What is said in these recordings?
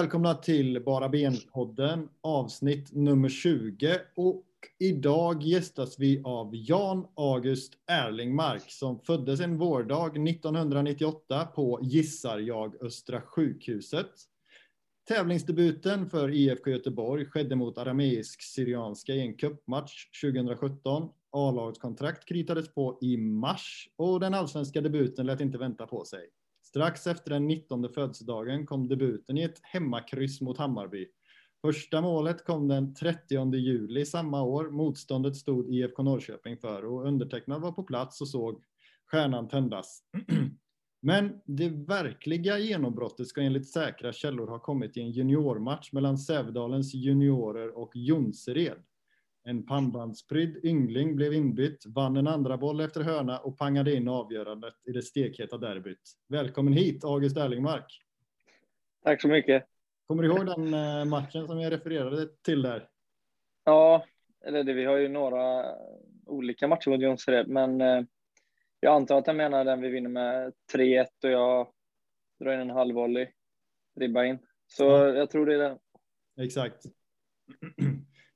Välkomna till Bara Ben-podden avsnitt nummer 20 och idag gästas vi av Jan August Erlingmark som föddes en vårdag 1998 på, gissar jag, Östra sjukhuset. Tävlingsdebuten för IFK Göteborg skedde mot Arameisk-Syrianska i en cupmatch 2017. A-lagskontrakt kritades på i mars och den allsvenska debuten lät inte vänta på sig. Strax efter den 19 födelsedagen kom debuten i ett hemmakryss mot Hammarby. Första målet kom den 30 juli samma år. Motståndet stod IFK Norrköping för och undertecknad var på plats och såg stjärnan tändas. Men det verkliga genombrottet ska enligt säkra källor ha kommit i en juniormatch mellan Sävedalens juniorer och Jonsered. En pannbandsprydd yngling blev inbytt, vann en andra boll efter hörna och pangade in avgörandet i det stekheta derbyt. Välkommen hit, August Erlingmark. Tack så mycket. Kommer du ihåg den eh, matchen som jag refererade till där? Ja, eller det, vi har ju några olika matcher mot Jonsered, men eh, jag antar att jag menar den vi vinner med 3-1 och jag drar in en halvvolley, ribba in. Så ja. jag tror det är det. Exakt.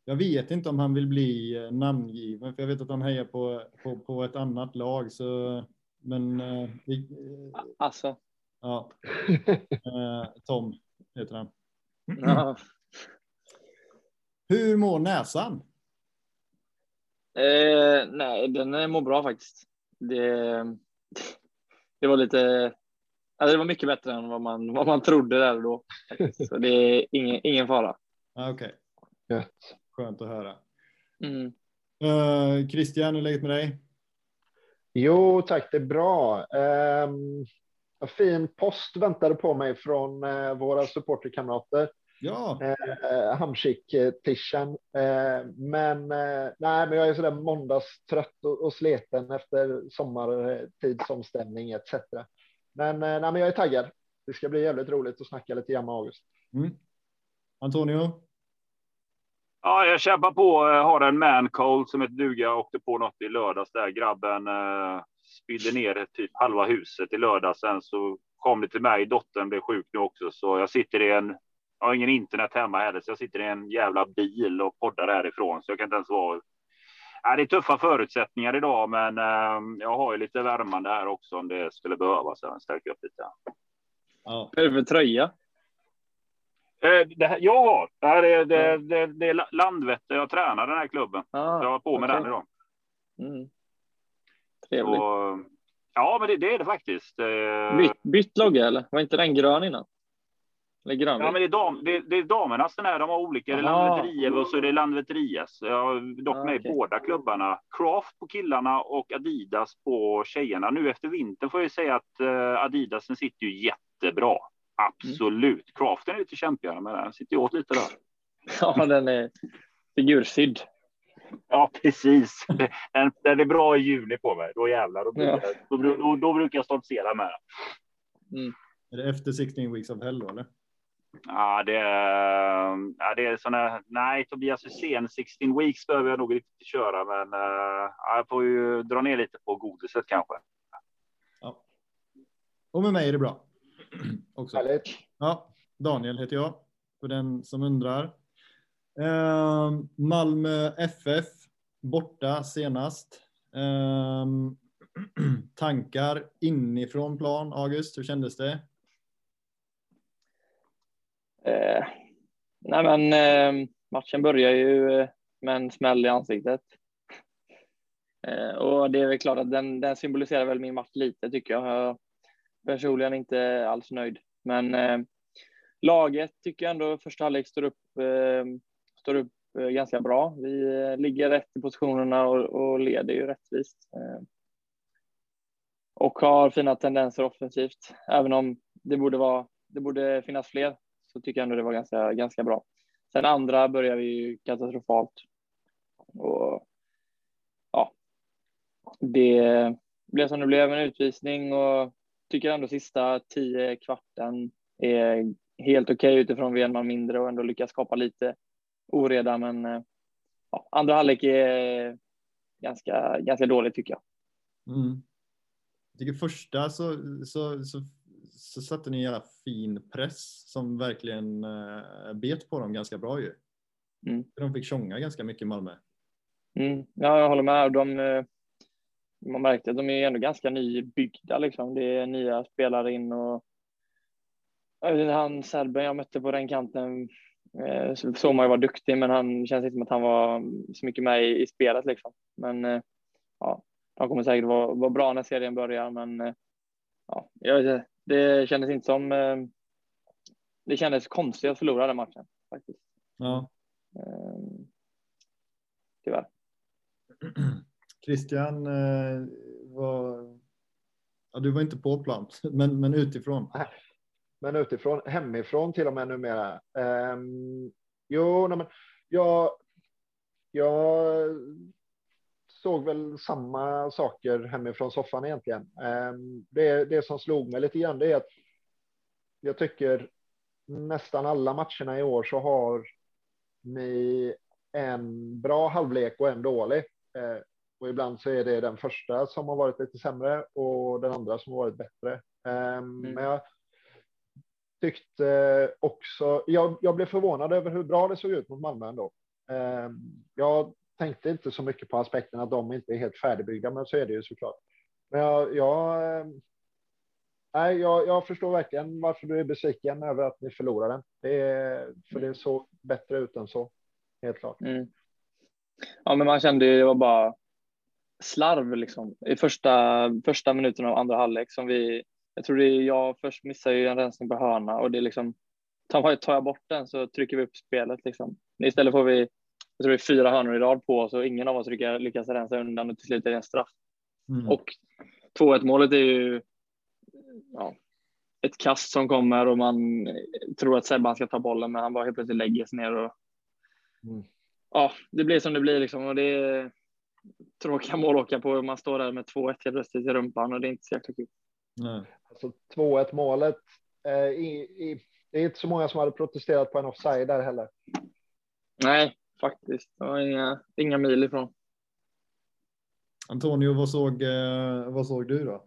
Jag vet inte om han vill bli eh, namngiven, för jag vet att han hejar på, på, på ett annat lag. Så, men... Eh, vi, alltså? Ja. Eh, Tom heter han. Ja. Hur mår näsan? Eh, nej, den mår bra faktiskt. Det, det var lite... Alltså det var mycket bättre än vad man, vad man trodde där och då. Så det är ingen, ingen fara. Ah, Okej. Okay. Skönt att höra. Mm. Uh, Christian, hur är läget med dig? Jo, tack, det är bra. Um, fin post väntade på mig från uh, våra supporterkamrater. Ja. Uh, Hamsik-tishan. Uh, men, uh, nej, men jag är sådär måndagstrött och, och sleten efter sommartidsomställning etc. Men, nej, men jag är taggad. Det ska bli jävligt roligt att snacka lite grann med August. Mm. Antonio? Ja, jag kämpar på. Jag har en man cold som heter duga. Jag åkte på något i lördags där grabben eh, spydde ner typ halva huset i lördags. Sen så kom det till mig. Dottern blev sjuk nu också, så jag sitter i en. Jag har ingen internet hemma heller, så jag sitter i en jävla bil och poddar härifrån, så jag kan inte ens vara. Ja, det är tuffa förutsättningar idag, men eh, jag har ju lite värmande här också om det skulle behövas. Jag stärker upp lite. Ja. Vad är det för tröja? Eh, det här, jag har. Det, här är, det, det, det är Landvetter. Jag tränar den här klubben. Ah, jag har på med okay. den idag. Mm. Trevligt. Så, ja, men det, det, är det faktiskt. Eh, bytt, bytt logga eller? Var inte den grön innan? Eller grön? Ja, men det är, dam, det, det är damernas den här. De har olika. Det är Landvetter och så är det Landvetter IS. Jag har dock ah, med okay. båda klubbarna. Craft på killarna och Adidas på tjejerna. Nu efter vintern får jag säga att uh, Adidasen sitter ju jättebra. Absolut. Mm. Craften är lite kämpigare, men den sitter åt lite där. Ja, den är figursydd. Ja, precis. Den, den är bra i juli på mig. Då jävlar, då, ja. då, då, då, brukar jag stoltsera med den. Mm. Är det efter 16 weeks of hell då, eller? Ja, det är, ja, det är såna, nej, Tobias Hysén, 16 weeks behöver jag nog inte köra, men uh, jag får ju dra ner lite på godiset kanske. Ja. Och med mig är det bra. också. Härligt. Ja, Daniel heter jag, för den som undrar. Eh, Malmö FF, borta senast. Eh, tankar inifrån plan, August, hur kändes det? Eh, nej men eh, matchen börjar ju med en smäll i ansiktet. Eh, och det är väl klart att den, den symboliserar väl min match lite tycker jag. Personligen inte alls nöjd. Men eh, laget tycker jag ändå första halvlek står upp, eh, står upp eh, ganska bra. Vi eh, ligger rätt i positionerna och, och leder ju rättvist. Eh, och har fina tendenser offensivt. Även om det borde, vara, det borde finnas fler så tycker jag ändå det var ganska, ganska bra. Sen andra börjar vi ju katastrofalt. Och ja, det blev som det blev, en utvisning och tycker ändå sista tio kvarten är helt okej okay utifrån vi är en man mindre och ändå lyckas skapa lite oreda. Men eh, ja, andra halvlek är ganska, ganska dåligt tycker jag. Mm. Jag tycker första så, så, så, så satte ni en jävla fin press som verkligen eh, bet på dem ganska bra ju. Mm. De fick tjonga ganska mycket Malmö. Mm. Ja, jag håller med. De, eh, man märkte att de är ändå ganska nybyggda liksom. Det är nya spelare in och han serben jag mötte på den kanten eh, så såg man ju var duktig, men han känns inte som att han var så mycket med i, i spelet liksom. Men eh, ja, de kommer säkert vara, vara bra när serien börjar, men eh, ja, jag. Det kändes inte som. Det kändes konstigt att förlora den matchen faktiskt. Ja. Eh, tyvärr. Christian, eh, var, ja, du var inte på plan, men, men utifrån. Men utifrån, hemifrån till och med numera. Um, jo, nej, men jag, jag såg väl samma saker hemifrån soffan egentligen. Um, det, det som slog mig lite grann det är att jag tycker nästan alla matcherna i år så har ni en bra halvlek och en dålig. Eh, och ibland så är det den första som har varit lite sämre och den andra som har varit bättre. Um, mm. Men jag tyckte också, jag, jag, blev förvånad över hur bra det såg ut mot Malmö ändå. Um, jag tänkte inte så mycket på aspekten att de inte är helt färdigbyggda, men så är det ju såklart. Men jag, jag, nej, jag, jag förstår verkligen varför du är besviken över att ni förlorade. Det är, för det såg bättre ut än så, helt klart. Mm. Ja, men man kände ju det var bara slarv liksom i första första minuten av andra halvlek som vi. Jag tror det är jag först missar ju en rensning på hörna och det är liksom tar, jag bort den så trycker vi upp spelet liksom. Istället får vi. Jag tror det är fyra hörnor i rad på oss och ingen av oss lyckas, lyckas rensa undan och till slut är det en straff. Mm. Och 2-1 målet är ju. Ja, ett kast som kommer och man tror att Sebban ska ta bollen, men han bara helt plötsligt lägger sig ner och. Mm. Ja, det blir som det blir liksom och det är tråkiga mål åka på. Man står där med 2-1 helt plötsligt i rumpan och det är inte så jäkla kul. Nej. Alltså 2-1 målet. Eh, i, i, det är inte så många som hade protesterat på en offside där heller. Nej, faktiskt. Det var inga, inga mil ifrån. Antonio, vad såg, eh, vad såg du då?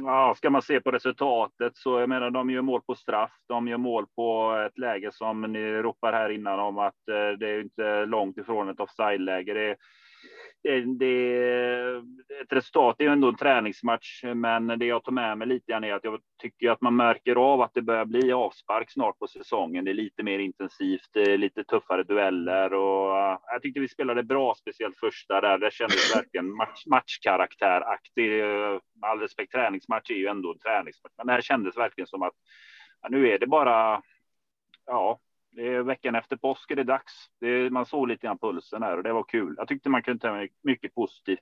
Ja, ska man se på resultatet så jag menar, de gör mål på straff. De gör mål på ett läge som ni ropar här innan om att eh, det är inte långt ifrån ett offside-läge. Det är Eh, det, ett resultat är ju ändå en träningsmatch, men det jag tar med mig lite grann är att jag tycker att man märker av att det börjar bli avspark snart på säsongen. Det är lite mer intensivt, eh, lite tuffare dueller och eh, jag tyckte vi spelade bra, speciellt första där. Det kändes verkligen match, matchkaraktäraktig. All respekt, träningsmatch är ju ändå en träningsmatch, men det här kändes verkligen som att ja, nu är det bara ja, det är veckan efter påsk är det dags. Det, man såg lite grann pulsen här och det var kul. Jag tyckte man kunde ta mycket positivt.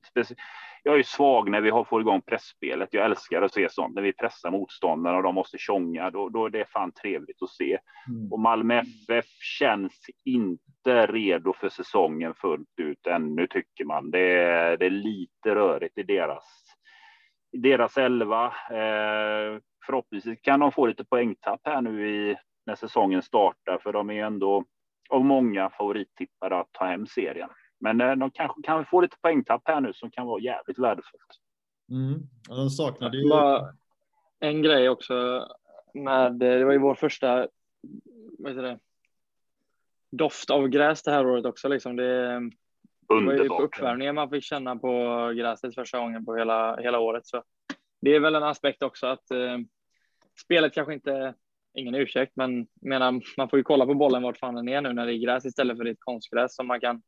Jag är svag när vi har fått igång pressspelet. Jag älskar att se sånt när vi pressar motståndarna och de måste tjonga. Då, då är det fan trevligt att se. Mm. Och Malmö FF känns inte redo för säsongen fullt ut ännu tycker man. Det är, det är lite rörigt i deras i deras elva. Eh, förhoppningsvis kan de få lite poängtapp här nu i när säsongen startar, för de är ändå av många favorittippare att ta hem serien. Men eh, de kanske kan få lite poängtapp här nu som kan vara jävligt värdefullt. Mm. Ja, de saknade ju. En grej också med, det var ju vår första, vad heter det, doft av gräs det här året också liksom. Det, det var ju på uppvärmningen man fick känna på gräset första gången på hela, hela året. Så det är väl en aspekt också att eh, spelet kanske inte ingen ursäkt, men menar, man får ju kolla på bollen vart fan den är nu när det är gräs istället för ett konstgräs som man kan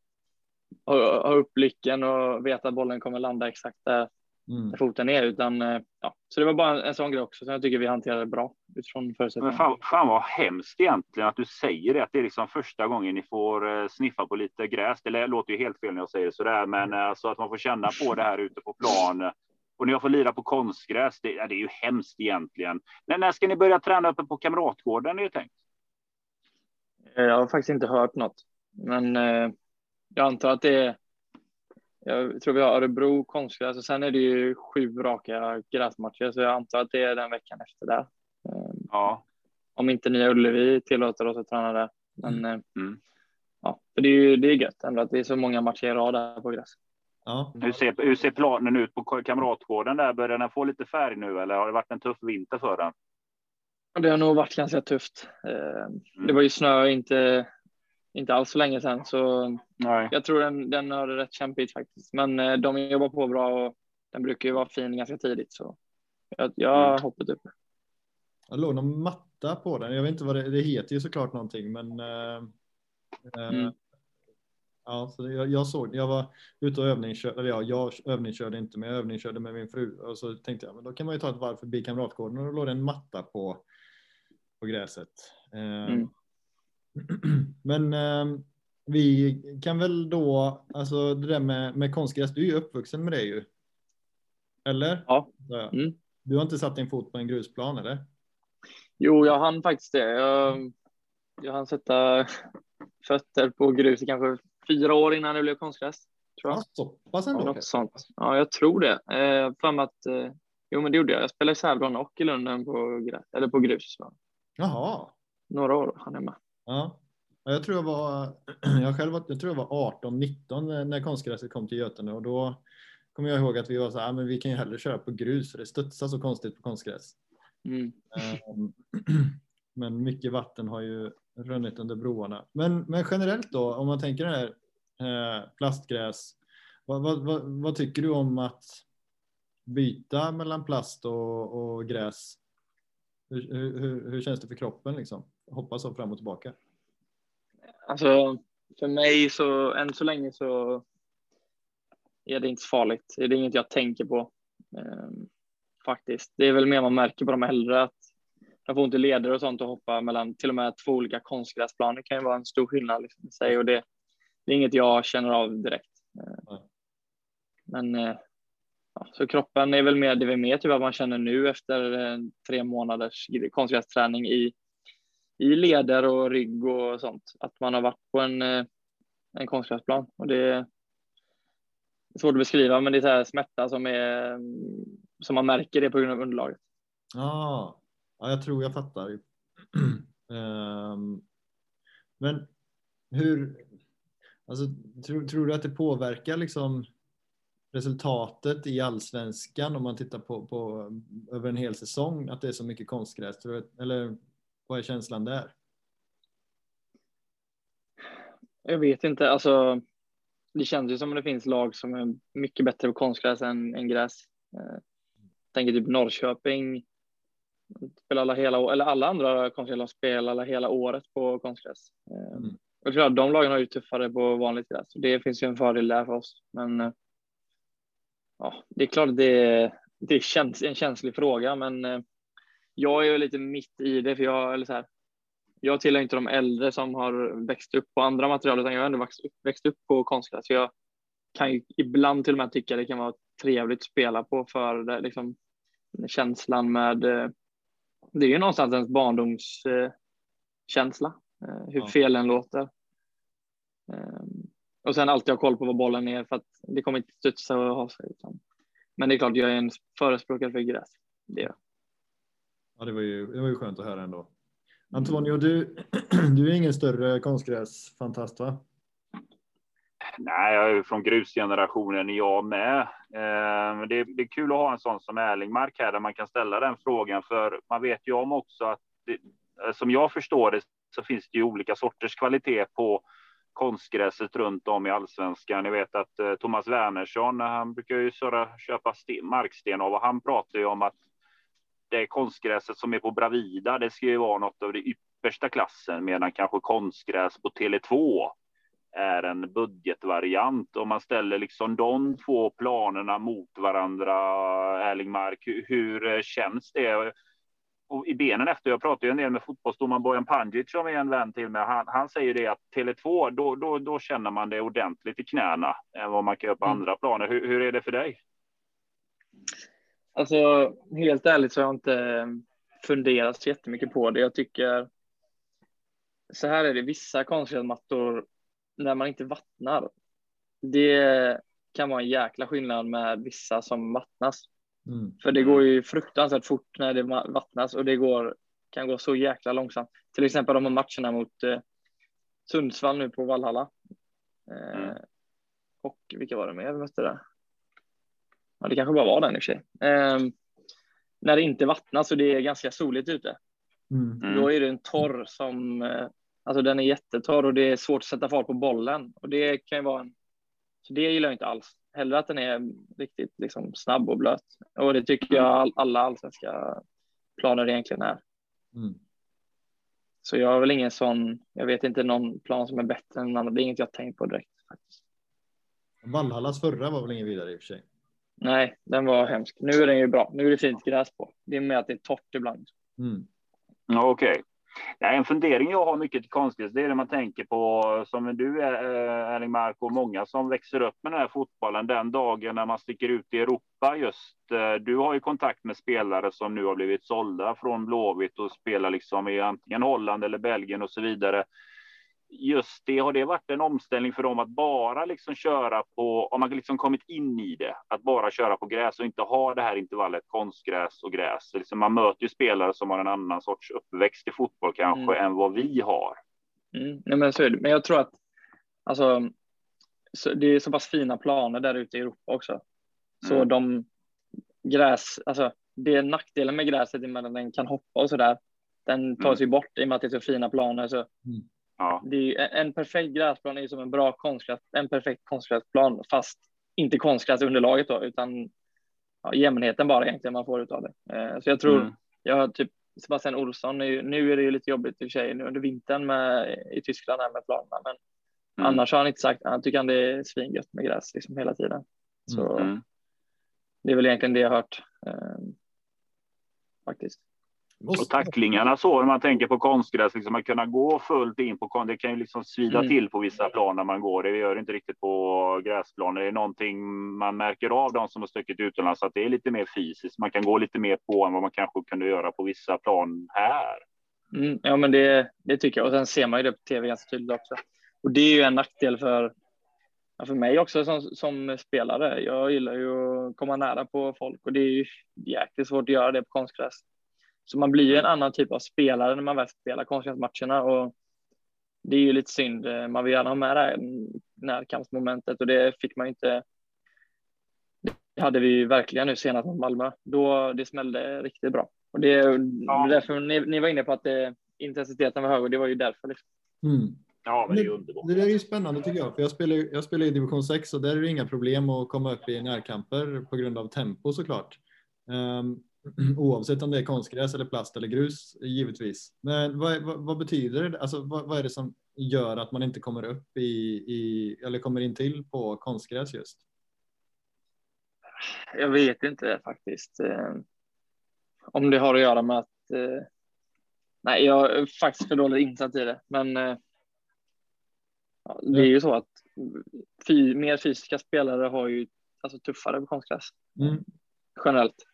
ha, ha upp blicken och veta att bollen kommer landa exakt där, mm. där foten är. Utan, eh, ja. Så det var bara en, en sån grej också som jag tycker vi hanterade bra utifrån förutsättningarna. Men fan, fan vad hemskt egentligen att du säger det, att det är liksom första gången ni får eh, sniffa på lite gräs. Det låter ju helt fel när jag säger så där, men alltså att man får känna på det här ute på plan och när jag får lira på konstgräs, det, det är ju hemskt egentligen. Men när ska ni börja träna uppe på Kamratgården är det tänkt? Eh, jag har faktiskt inte hört något, men eh, jag antar att det är. Jag tror vi har Örebro konstgräs och sen är det ju sju raka gräsmatcher, så jag antar att det är den veckan efter där. Eh, ja. Om inte Nya Ullevi tillåter oss att träna där. Men mm. Eh, mm. ja, för det är ju det är gött ändå att det är så många matcher i rad där på gräs. Ja. Hur, ser, hur ser planen ut på Kamratgården där? Börjar den få lite färg nu eller har det varit en tuff vinter för den? Det har nog varit ganska tufft. Eh, det var ju snö inte, inte alls så länge sedan, så Nej. jag tror den, den har det rätt kämpigt faktiskt. Men eh, de jobbar på bra och den brukar ju vara fin ganska tidigt, så jag, jag har Mm. hoppet upp. Det låg någon matta på den. Jag vet inte vad det, det heter ju såklart någonting, men. Eh, eh, Mm. Ja, så det- jag, jag såg. Jag var ute och övningskörde. Eller ja, jag övningskörde inte, men jag övningskörde med min fru och så tänkte jag, men då kan man ju ta ett varv förbi Kamratgården och då låg det en matta på på gräset. Eh, Mm. Men eh, vi kan väl då, alltså det där med, med konstgräs, du är ju uppvuxen med det ju. Eller? Ja. Ja. Mm. Du har inte satt din fot på en grusplan eller? Jo, jag hann faktiskt det. Jag, jag hann sätta fötter på grus i kanske fyra år innan det blev konstgräs. Tror jag. Ja, så pass ändå. Något sånt. Ja, jag tror det. Eh, för att, eh, jo, men det gjorde jag. Jag spelade i Sävlån och i Lunden på, eller på grus. Så. Jaha. Några år hann jag med. Ja. Ja, Jag tror jag var, jag själv var, jag tror jag var 18, 19 när- när konstgräset kom till Götene och då kommer jag ihåg att vi var så här, "Ah, men vi kan ju hellre köra på grus för det studsar så konstigt på konstgräs. Mm. Ehm, Men mycket vatten har ju runnit under broarna. Men, men generellt då, om man tänker det här eh, plastgräs, vad, vad, vad, vad tycker du om att byta mellan plast och, och gräs? Hur, hur, hur- känns det för kroppen liksom? Hoppas så fram och tillbaka. Alltså, för mig så än så länge så är det inte så farligt. Det är inget jag tänker på eh, faktiskt. Det är väl mer man märker på de äldre att de får ont i leder och sånt och hoppa mellan till och med två olika konstgräsplaner kan ju vara en stor skillnad liksom, i sig och det, det är inget jag känner av direkt. Men eh, ja, så kroppen är väl mer, det är mer typ att man känner nu efter eh, tre månaders konstgrästräning i i leder och rygg och sånt. Att man har varit på en, eh, en konstgräsplan. Och det är svårt att beskriva, men det är så här smärta som, är, som man märker det på grund av underlaget. Ah, ja, jag tror jag fattar. Ehm, men hur, alltså, tror, tror du att det påverkar liksom resultatet i allsvenskan om man tittar på, på över en hel säsong att det är så mycket konstgräs? Tror du, eller vad är känslan där? Jag vet inte, alltså. Det känns ju som att det finns lag som är mycket bättre på konstgräs än, än gräs. Eh, tänker typ Norrköping. Spelar alla hela, eller alla andra konstgräslag spelar alla hela året på konstgräs. Eh, Mm. Och klart, de lagen har ju tuffare på vanligt gräs. Det finns ju en fördel där för oss. Men eh, ja, det är klart det, det känns en känslig fråga, men eh, jag är ju lite mitt i det, för jag, eller så här, jag tillhör inte de äldre som har växt upp på andra material, utan jag har ändå växt upp, växt upp på konstgräs. Så jag kan ju ibland till och med tycka det kan vara trevligt att spela på för det, liksom, känslan med, det är ju någonstans ens barndomskänsla, eh, hur Ja. felen låter. Eh, och sen alltid ha koll på var bollen är för att det kommer inte studsa och ha sig. Utan. Men det är klart, jag är en förespråkare för gräs. Det jag. Ja, det var ju, det var ju skönt att höra ändå. Antonio, du, du är ingen större konstgräsfantast va? Nej, jag är från grusgenerationen jag med. Eh, det, det är kul att ha en sån som Erlingmark här där man kan ställa den frågan för man vet ju om också att det, eh, som jag förstår det så finns det ju olika sorters kvalitet på konstgräset runt om i allsvenskan. Ni vet att eh, Thomas Wernersson, han brukar ju söra, köpa sten, marksten av och han pratar ju om att det konstgräset som är på Bravida, det ska ju vara något av det yppersta klassen medan kanske konstgräs på Tele2 är en budgetvariant. Om man ställer liksom de två planerna mot varandra, Erlingmark, hur, hur känns det? Och I benen efter, jag pratar ju en del med fotbollsdomaren Bojan Pandic som är en vän till mig. Han, han säger det att Tele2, då, då, då känner man det ordentligt i knäna än vad man kan göra på Mm. andra planer. Hur, hur är det för dig? Alltså, helt ärligt så har jag inte funderat så jättemycket på det. Jag tycker så här är det, vissa konstgräsmattor när man inte vattnar. Det kan vara en jäkla skillnad med vissa som vattnas. Mm. För det går ju fruktansvärt fort när det vattnas och det går, kan gå så jäkla långsamt. Till exempel de här matcherna mot eh, Sundsvall nu på Valhalla. Eh, Mm. Och vilka var det mer vi mötte där? Ja, det kanske bara var den i och för sig. Eh, när det inte vattnas och det är ganska soligt ute. Mm. Då är det en torr som, eh, alltså den är jättetorr och det är svårt att sätta fart på bollen och det kan ju vara en, så det gillar jag inte alls. Hellre att den är riktigt liksom snabb och blöt och det tycker jag alla allsvenska planer egentligen är. Mm. Så jag har väl ingen sån, jag vet inte någon plan som är bättre än andra. Det är inget jag tänkt på direkt faktiskt. Valhallas förra var väl ingen vidare i och för sig? Nej, den var hemsk. Nu är den ju bra. Nu är det fint gräs på. Det är med att det är torrt ibland. Mm. Okej. Okay. Nej, en fundering jag har mycket till konstgräs, det är det man tänker på som du är Erling Mark och många som växer upp med den här fotbollen den dagen när man sticker ut i Europa just. Eh, du har ju kontakt med spelare som nu har blivit sålda från Blåvitt och spelar liksom i antingen Holland eller Belgien och så vidare just det, har det varit en omställning för dem att bara liksom köra på, om man liksom kommit in i det, att bara köra på gräs och inte ha det här intervallet konstgräs och gräs. Liksom man möter ju spelare som har en annan sorts uppväxt i fotboll kanske mm. än vad vi har. Mm. Nej, men så är det. Men jag tror att alltså, så det är så pass fina planer där ute i Europa också. Så mm. de gräs, alltså det är nackdelen med gräset är att den kan hoppa och så där. Den tas mm. ju bort i och med att det är så fina planer. Så mm. Ja. Det är, en perfekt gräsplan är ju som en bra konstgräs, en perfekt konstgräsplan, fast inte konstgräsunderlaget då, utan ja, jämnheten bara egentligen man får utav det. Eh, så jag tror, mm. jag har typ Sebastian Olsson, är ju, nu är det ju lite jobbigt i och för sig nu under vintern med, i Tyskland här med planerna, men mm. annars har han inte sagt, han tycker han det är svingött med gräs liksom hela tiden. Så mm. det är väl egentligen det jag hört eh, faktiskt. Och tacklingarna så när man tänker på konstgräs, liksom att kunna gå fullt in på det kan ju liksom svida mm. till på vissa plan när man går. Det gör det inte riktigt på gräsplaner. Det är någonting man märker av de som har stuckit utomlands att det är lite mer fysiskt. Man kan gå lite mer på än vad man kanske kunde göra på vissa plan här. Mm, ja, men det, det tycker jag. Och sen ser man ju det på tv ganska tydligt också. Och det är ju en nackdel för, för mig också som, som spelare. Jag gillar ju att komma nära på folk och det är ju jäkligt svårt att göra det på konstgräs. Så man blir ju en annan typ av spelare när man väl spelar konstgräsmatcherna och det är ju lite synd. Man vill gärna ha med det här närkampsmomentet och det fick man inte. Det hade vi verkligen nu senast mot Malmö. Då det smällde riktigt bra och det är ja. därför ni, ni, var inne på att det, intensiteten var hög och det var ju därför. Liksom. Mm. Ja, men det är underbart. Det, är ju spännande tycker jag, för jag spelar, jag spelar i division 6 och där är det inga problem att komma upp i närkamper på grund av tempo såklart. Um, oavsett om det är konstgräs eller plast eller grus givetvis. Men vad, vad, vad betyder det? Alltså, vad, vad, är det som gör att man inte kommer upp i, i eller kommer in till på konstgräs just? Jag vet inte faktiskt. Eh, om det har att göra med att. Eh, nej, jag är faktiskt för dåligt insatt i det, men. Eh, det är ju så att fy, mer fysiska spelare har ju alltså tuffare på konstgräs. Mm. Generellt.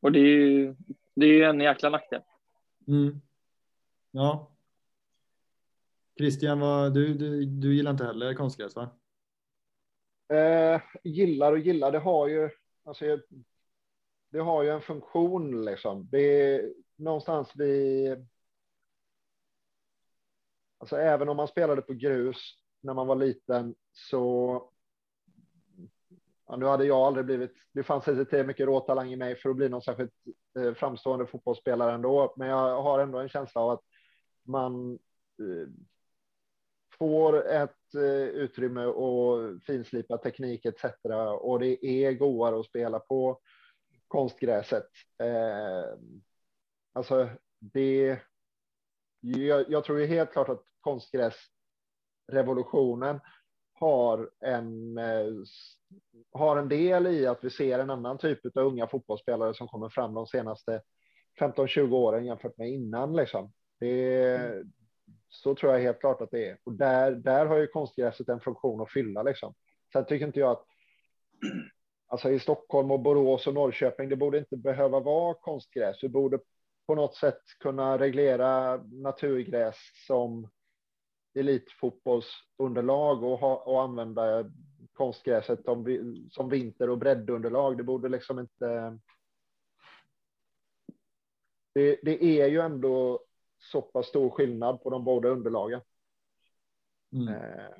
Och det är ju, det är ju en jäkla nackdel. Mm. Ja. Christian, vad, du, du, du gillar inte heller konstgräs va? Eh, gillar och gillar, det har ju, alltså, det har ju en funktion liksom. Det är någonstans vi. Alltså även om man spelade på grus när man var liten så Ja, nu hade jag aldrig blivit, det fanns inte tillräckligt mycket råtalang i mig för att bli någon särskilt eh, framstående fotbollsspelare ändå, men jag har ändå en känsla av att man eh, får ett eh, utrymme och finslipa teknik etc. Och det är godare att spela på konstgräset. Eh, alltså det. Jag, jag tror ju helt klart att konstgräsrevolutionen har en, eh, har en del i att vi ser en annan typ av unga fotbollsspelare som kommer fram de senaste 15-20 åren jämfört med innan. Liksom. Det, så tror jag helt klart att det är. Och där, där har ju konstgräset en funktion att fylla. Liksom. Sen tycker inte jag att alltså i Stockholm och Borås och Norrköping, det borde inte behöva vara konstgräs. Vi borde på något sätt kunna reglera naturgräs som elitfotbollsunderlag och, ha, och använda konstgräset som, som vinter och breddunderlag. Det borde liksom inte. Det, det är ju ändå så pass stor skillnad på de båda underlagen. Mm. Eh,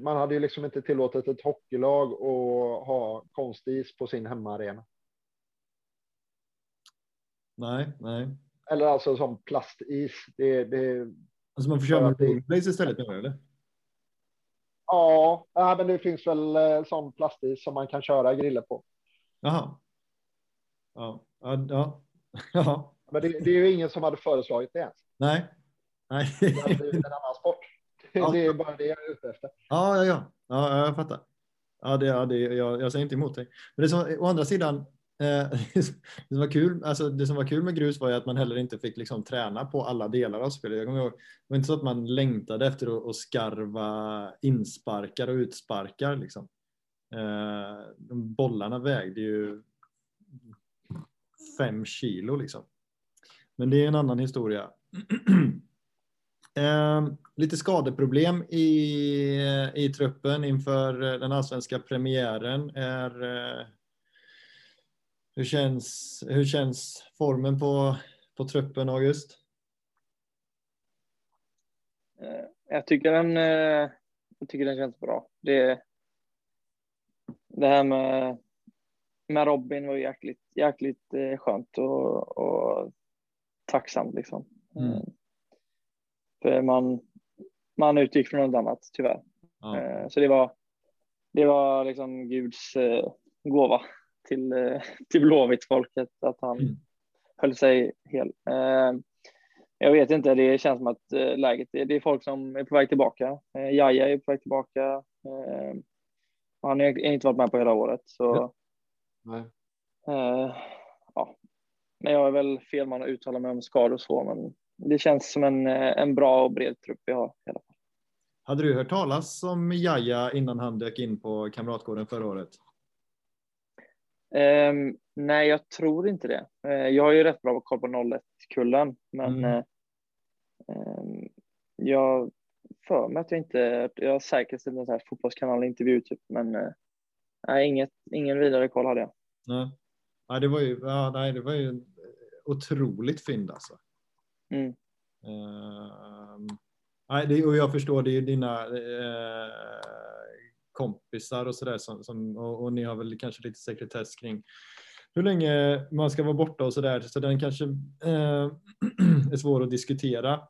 man hade ju liksom inte tillåtit ett hockeylag att ha konstis på sin hemmaarena. Nej, nej. Eller alltså som plastis. Det, det, Alltså man får köra med det- rollerblades istället menar eller? ja, men det finns väl eh, sån plastis som man kan köra griller på. Jaha. Ja, ja, ja. Men det, det är ju ingen som hade föreslagit det ens. Nej. Nej. Det hade blivit en annan sport. Ja. Det är bara det jag är ute efter. Ja, ja, ja. ja jag fattar. Ja, det, ja, det, jag, jag säger inte emot dig. Men det som, å andra sidan, Eh, det som var kul, alltså det som var kul med grus var ju att man heller inte fick liksom träna på alla delar av spelet. Jag kommer ihåg, det var inte så att man längtade efter att, skarva insparkar och utsparkar liksom. Eh, de bollarna vägde ju fem kilo liksom. Men det är en annan historia. Eh, lite skadeproblem i, i truppen inför den allsvenska premiären. Är, eh, hur, känns, hur känns formen på, på truppen, August? Eh, Jag tycker den, eh, jag tycker den känns bra. Det, det här med, med Robin var ju jäkligt, jäkligt eh, skönt och, och tacksamt liksom. Mm. För man, man utgick från något annat tyvärr. Ja. Så det var, det var liksom Guds gåva till, eh, till Blåvitt-folket att han Mm. höll sig hel. Eh, Jag vet inte, det känns som att eh, läget, det är folk som är på väg tillbaka. Eh, Jaja är på väg tillbaka. Eh, och Han har inte varit med på hela året. Så, Ja. Nej. eh, ja. Men jag är väl fel man att uttala mig om skador och så, men det känns som en, en bra och bred trupp vi har. i alla fall. Hade du hört talas om Jaja innan han dök in på Kamratgården förra året? Ehm, nej, jag tror inte det. Eh, jag har ju rätt bra koll på 01-kullen, men Mm. eh, ehm, jag för mig att jag inte, jag har säkert sett sån här fotbollskanal-intervju typ, men eh, nej, inget, ingen vidare koll hade jag. Nej. Nej, det var ju, ja, nej, det var ju otroligt fynd alltså. Mm. Ehm, nej, det, och jag förstår, det är ju dina kompisar och sådär som, som, och, och ni har väl kanske lite sekretess kring hur länge man ska vara borta och sådär, så den kanske eh, är svår att diskutera.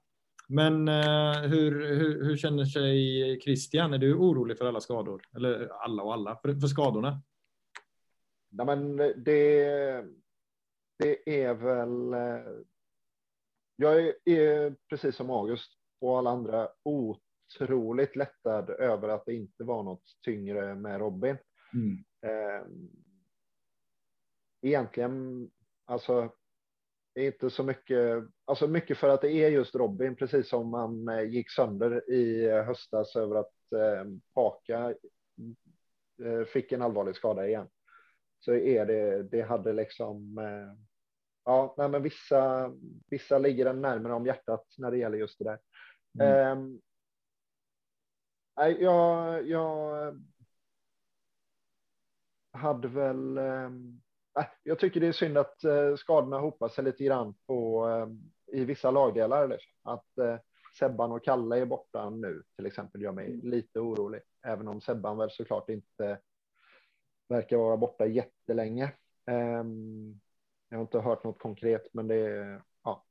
Men eh, hur, hur, hur känner sig Christian? Är du orolig för alla skador? Eller alla och alla, för, för skadorna? Nej, men det, det är väl. Eh, jag är, är precis som August och alla andra otroligt lättad över att det inte var något tyngre med Robin. Mm. Eh, egentligen, alltså, inte så mycket, alltså mycket för att det är just Robin, precis som man eh, gick sönder i höstas över att eh, Paka eh, fick en allvarlig skada igen. Så är det, det hade liksom, eh, ja, nej, men vissa, vissa ligger en närmare om hjärtat när det gäller just det där. Mm. Jag, jag hade väl. ehm, jag tycker det är synd att eh, skadorna hopar sig lite grann på ehm, i vissa lagdelar. Liksom. Att eh, Sebban och Kalle är borta nu till exempel gör mig lite orolig, även om Sebban väl såklart inte verkar vara borta jättelänge. Ehm, jag har inte hört något konkret, men det är ja,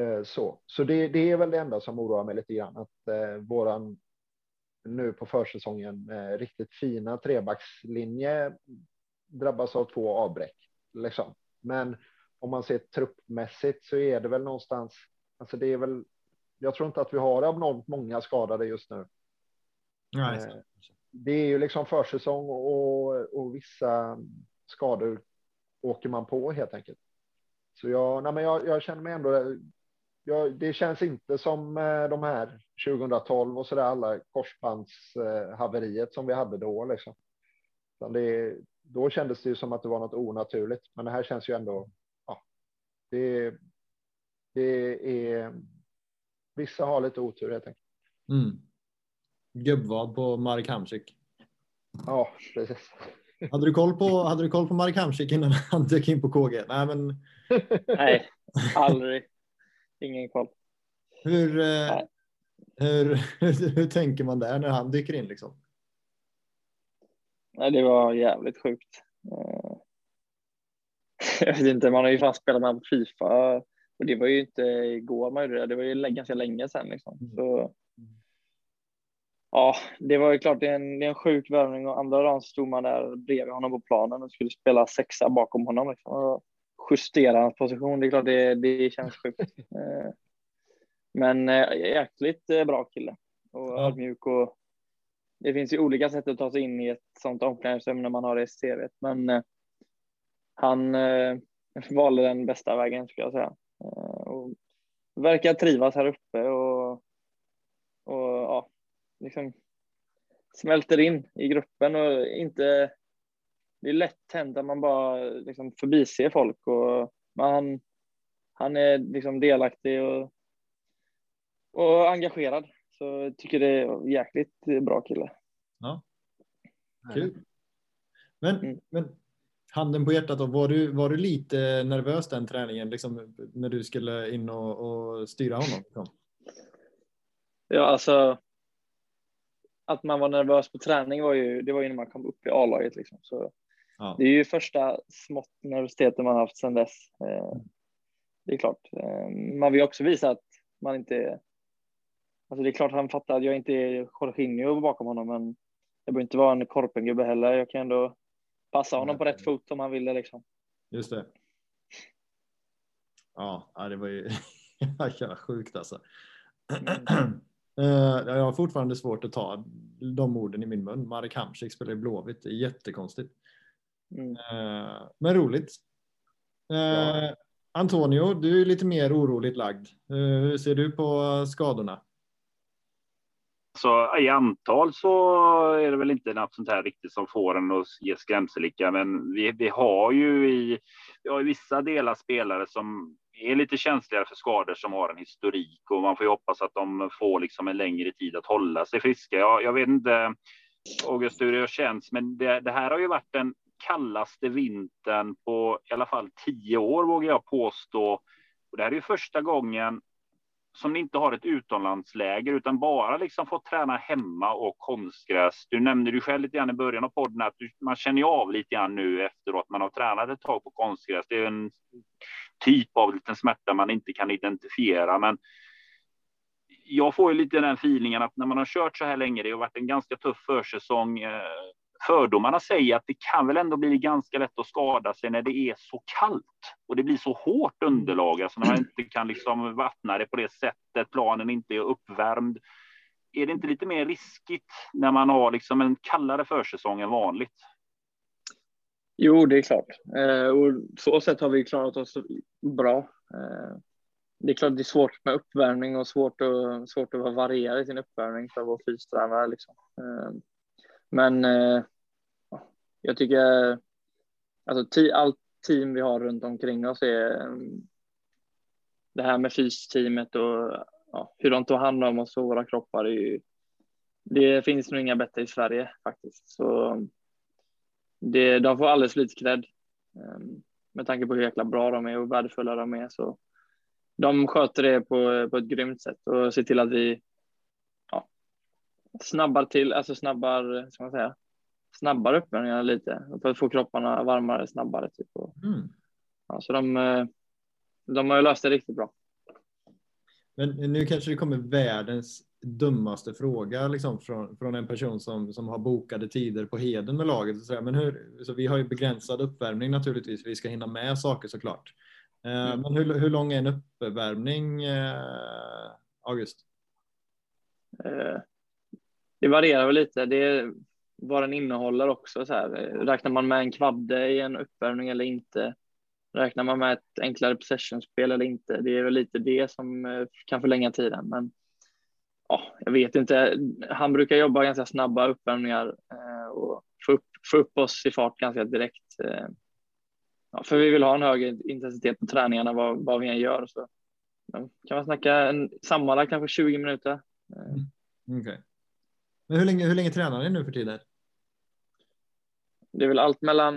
eh, så. Så det, det är väl det enda som oroar mig lite grann att eh, våran nu på försäsongen eh, riktigt fina trebackslinje drabbas av två avbräck. Liksom. Men om man ser truppmässigt så är det väl någonstans. Alltså det är väl. Jag tror inte att vi har abnormt många skadade just nu. Nej. Eh, Det är ju liksom försäsong och, och vissa skador åker man på helt enkelt. Så jag, nej men jag, jag känner mig ändå. Jag, det känns inte som eh, de här 2012 och så där alla korsbandshaveriet som vi hade då liksom. Utan det, då kändes det ju som att det var något onaturligt, men det här känns ju ändå. Ja, det, det är. Vissa har lite otur helt enkelt. Mm. Gubbvad på Marek Hamsik. Ja, precis. Hade du koll på, hade du koll på Marek Hamsik innan han dök in på KG? Nej, men Nej, aldrig. Ingen koll. hur, eh, hur, hur, hur tänker man där när han dyker in liksom? Nej, det var jävligt sjukt. Eh, jag vet inte, man har ju fan spelat med Fifa och det var ju inte igår man gjorde det, det var ju ganska länge sedan liksom. Mm. Så, ja, det var ju klart, det är en, det är en sjuk värvning och andra dagen stod man där bredvid honom på planen och skulle spela sexa bakom honom liksom. Justera hans position, det är klart det, det känns sjukt. Eh, Men eh, jäkligt eh, bra kille och Ja. ödmjuk och det finns ju olika sätt att ta sig in i ett sånt omklädningsrum när man har det i CV. Men han valde den bästa vägen skulle jag säga. Och verkar trivas här uppe och, och ja, liksom smälter in i gruppen och inte. Det är lätt hänt att man bara liksom förbiser folk och men han, han är liksom delaktig och, och engagerad. Så jag tycker det är jäkligt bra kille. Kul. Men, Mm. men handen på hjärtat då, var du, var du lite nervös den träningen liksom, när du skulle in och, och styra honom? Liksom? Ja, alltså. Att man var nervös på träning var ju, det var ju när man kom upp i A-laget liksom. Så Ja. det är ju första smått nervositeten man haft sedan dess. Eh, Det är klart. Eh, Man vill också visa att man inte alltså det är klart han fattar att jag inte är Jorginho bakom honom, men jag behöver inte vara en korpengubbe heller. Jag kan ändå passa honom på rätt fot om han vill det liksom. Just det. Ja, det var ju jävla sjukt alltså. Eh, Jag har fortfarande svårt att ta de orden i min mun. Marek Hamsik spelar i Blåvitt. Det är jättekonstigt. Mm. Eh, Men roligt. Eh, Ja. Antonio, du är lite mer oroligt lagd. Eh, Hur ser du på skadorna? Så i antal så är det väl inte något sånt här riktigt som får en att ge skrämselika, men vi, vi har ju i, vi har i vissa delar spelare som är lite känsligare för skador som har en historik och man får ju hoppas att de får liksom en längre tid att hålla sig friska. Jag, jag vet inte August hur det känns, men det, det här har ju varit den kallaste vintern på i alla fall tio år vågar jag påstå. Och det här är ju första gången som ni inte har ett utomlandsläger utan bara liksom fått träna hemma och konstgräs. Du nämnde ju själv lite grann i början av podden att du, man känner av lite grann nu efteråt man har tränat ett tag på konstgräs. Det är en typ av liten smärta man inte kan identifiera, men jag får ju lite den feelingen att när man har kört så här länge, det har varit en ganska tuff försäsong. Eh, Fördomarna säger att det kan väl ändå bli ganska lätt att skada sig när det är så kallt och det blir så hårt underlag, alltså när man inte kan liksom vattna det på det sättet, planen inte är uppvärmd. Är det inte lite mer riskigt när man har liksom en kallare försäsong än vanligt? Jo, det är klart. Eh, och så sätt har vi klarat oss bra. Eh, det är klart det är svårt med uppvärmning och svårt att, svårt att variera i sin uppvärmning för vår fystränare. Liksom. Eh, men eh, jag tycker alltså, ti- allt team vi har runt omkring oss är mm, det här med fysteamet och ja, hur de tar hand om oss och våra kroppar. Är ju, det finns nog inga bättre i Sverige faktiskt. Så det, de får alldeles för lite cred. Ehm, med tanke på hur jäkla bra de är och värdefulla de är. Så de sköter det på, på ett grymt sätt och ser till att vi snabbar till, alltså snabbar, ska man säga, snabbar uppvärmningarna lite för att få kropparna varmare snabbare. Typ. Mm. ja, så de, eh, de har ju löst det riktigt bra. Men nu kanske det kommer världens dummaste fråga liksom, från, från en person som, som har bokade tider på heden med laget. Så. Men hur, så vi har ju begränsad uppvärmning naturligtvis. Vi ska hinna med saker såklart. Eh, Mm. Men hur, hur lång är en uppvärmning, eh, August? Eh, det varierar väl lite. Det är vad den innehåller också. Så här. Räknar man med en kvadde i en uppvärmning eller inte? Räknar man med ett enklare possessionspel eller inte? Det är väl lite det som eh, kan förlänga tiden. Men ja, jag vet inte. Han brukar jobba ganska snabba uppvärmningar eh, och få upp, få upp oss i fart ganska direkt. eh. Ja, för vi vill ha en högre intensitet på träningarna vad, vad vi än gör. Så ja, kan man snacka en, sammanlagt kanske 20 minuter. Eh, mm. Okay. Men hur länge, hur länge tränar ni nu för tiden? Det är väl allt mellan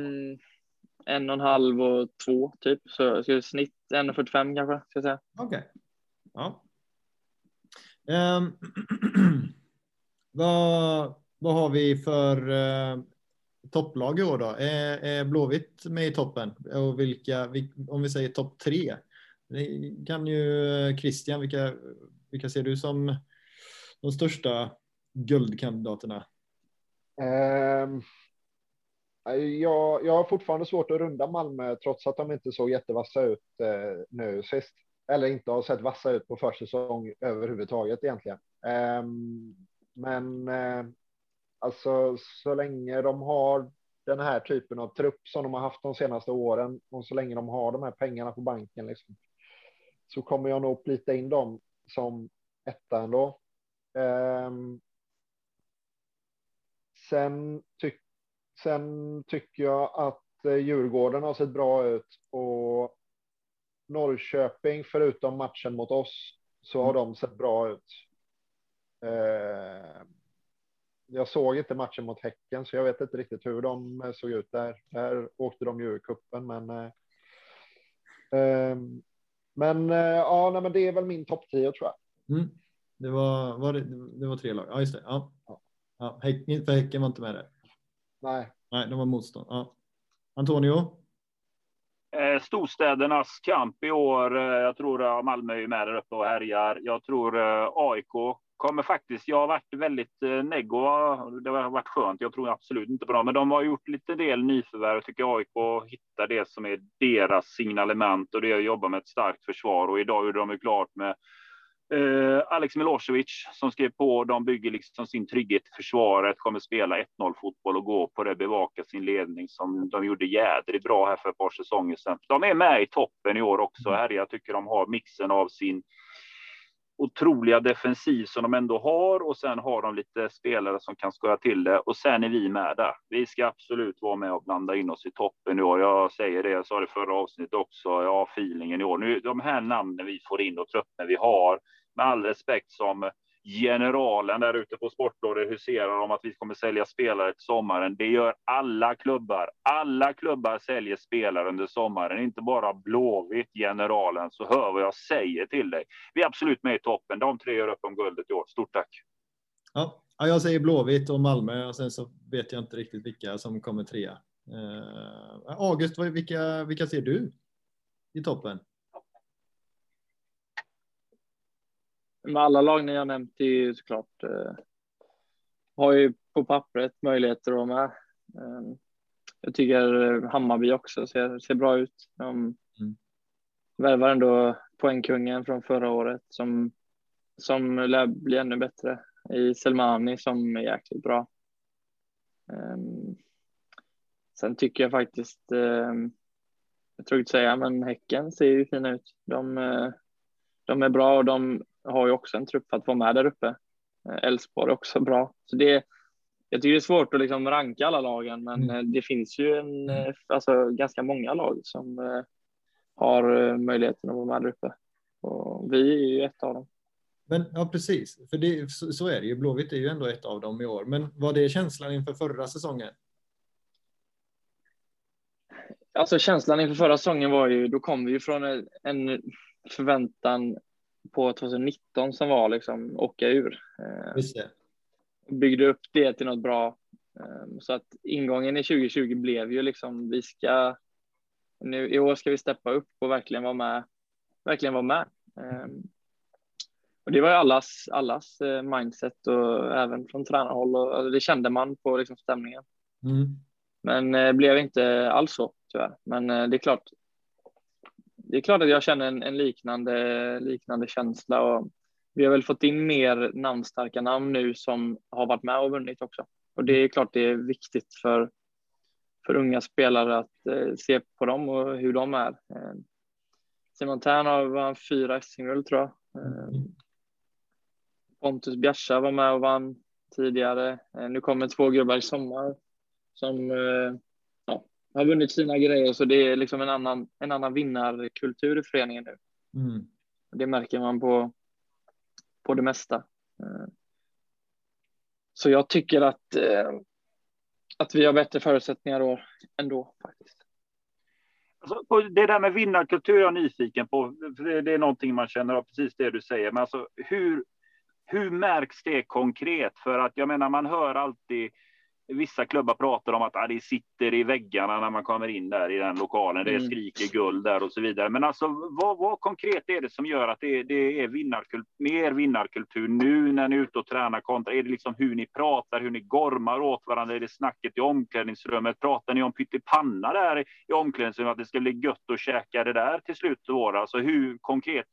en och en halv och två typ. Så, så snitt 1,45 kanske ska jag säga. Okej. Ja. Ehm, vad, vad har vi för, eh, topplag i år då? Är, är Blåvitt med i toppen? Och vilka, om vi säger topp tre? Kan ju Christian, vilka, vilka ser du som de största guldkandidaterna? Um, jag, jag har fortfarande svårt att runda Malmö trots att de inte såg jättevassa ut eh, nu sist. Eller inte har sett vassa ut på försäsong överhuvudtaget egentligen. Um, men eh, alltså så länge de har den här typen av trupp som de har haft de senaste åren och så länge de har de här pengarna på banken liksom, så kommer jag nog plita in dem som etta ändå. Um, sen, tyck, sen tycker jag att eh, Djurgården har sett bra ut och Norrköping, förutom matchen mot oss, så har de sett bra ut. Uh, jag såg inte matchen mot Häcken, så jag vet inte riktigt hur de eh, såg ut där. Där åkte de ju ur kuppen, men. Eh, ehm, men eh, ja, nej, men det är väl min topp 10 tror jag. Mm. Det var, var det, det, var tre lag. Ja, just det. Ja. Ja, Häcken, för Häcken var inte med där. Nej. Nej, de var motstånd. Ja. Antonio? storstädernas kamp i år. Jag tror Malmö är med där uppe och härjar. Jag tror AIK kommer faktiskt, jag har varit väldigt eh, neggo. Det har varit skönt. Jag tror absolut inte på dem, men de har gjort lite del nyförvärv. Tycker AIK hittar det som är deras signalement och det är att jobba med ett starkt försvar. Och idag gjorde de ju klart med eh, Alex Milosevic som skrev på. De bygger liksom sin trygghet i försvaret, kommer spela 1-0 fotboll och gå på det, bevaka sin ledning som de gjorde jädrigt bra här för ett par säsonger sedan. De är med i toppen i år också. Här jag tycker de har mixen av sin otroliga defensiv som de ändå har och sen har de lite spelare som kan skoja till det och sen är vi med där. Vi ska absolut vara med och blanda in oss i toppen i år. Jag säger det, jag sa det förra avsnittet också. Jag har feelingen i år. Nu de här namnen vi får in och truppen vi har med all respekt som generalen där ute på Sportbladet huserar om att vi kommer sälja spelare till sommaren. Det gör alla klubbar. Alla klubbar säljer spelare under sommaren, inte bara Blåvitt, generalen. Så hör vad jag säger till dig. Vi är absolut med i toppen. De tre gör upp om guldet i år. Stort tack! Ja, jag säger Blåvitt och Malmö och sen så vet jag inte riktigt vilka som kommer trea. Eh, August, vilka, vilka ser du i toppen? Med alla lag ni har nämnt är ju såklart eh, har ju på pappret möjligheter att vara med. Eh, jag tycker Hammarby också ser, ser bra ut. De mm. värvar ändå poängkungen från förra året som, som lär bli ännu bättre i Selmani som är jäkligt bra. Um, sen tycker jag faktiskt, um, jag tror inte säga, men Häcken ser ju fina ut. De, uh, de är bra och de har ju också en trupp för att vara med där uppe. Eh, Elfsborg är också bra. Så det, jag tycker det är svårt att liksom ranka alla lagen, men mm. Eh, det finns ju en, mm. eh, alltså, ganska många lag som har möjligheten att vara med där uppe. Och vi är ju ett av dem. Men ja, precis, för det, så, så, är det ju. Blåvitt är ju ändå ett av dem i år. Men var det känslan inför förra säsongen? Alltså känslan inför förra säsongen var ju, då kom vi ju från en, en förväntan på 2019 som var liksom åka ur. Eh, Just det. Byggde upp det till något bra. Ehm, så att ingången i 2020 blev ju liksom vi ska nu i år ska vi steppa upp och verkligen vara med. Verkligen vara med. Ehm, och det var ju allas, allas eh, mindset och även från tränarhåll och alltså det kände man på liksom stämningen. Mm. Men det eh, blev inte alls så tyvärr. Men det är klart, det är klart att jag känner en, en, liknande, liknande känsla och vi har väl fått in mer namnstarka namn nu som har varit med och vunnit också. Och det är klart det är viktigt för, för unga spelare att eh, se på dem och hur de är. Eh, Simon Tern har vann fyra SM-guld tror jag. Eh, Pontus Bjärsa var med och vann tidigare. Eh, nu kommer två gubbar i sommar som eh, har vunnit sina grejer så det är liksom en annan, en annan vinnarkultur i föreningen nu. Mm. Det märker man på, på det mesta. Eh, så jag tycker att, eh, att vi har bättre förutsättningar då, ändå faktiskt. Alltså, det där med vinnarkultur är jag nyfiken på. För det är någonting man känner av, precis det du säger. Men alltså, hur, hur märks det konkret? För att jag menar, man hör alltid vissa klubbar pratar om att ah, det sitter i väggarna när man kommer in där i den lokalen. Det mm. skriker guld där och så vidare. Men alltså, vad, vad konkret är det som gör att det, det är vinnarkult, mer vinnarkultur nu när ni är ute och tränar kontra? Är det liksom hur ni pratar, hur ni gormar åt varandra? Är det snacket i omklädningsrummet? Pratar ni om pyttipanna där i omklädningsrummet? Att det ska bli gött att käka det där till slut av Alltså hur konkret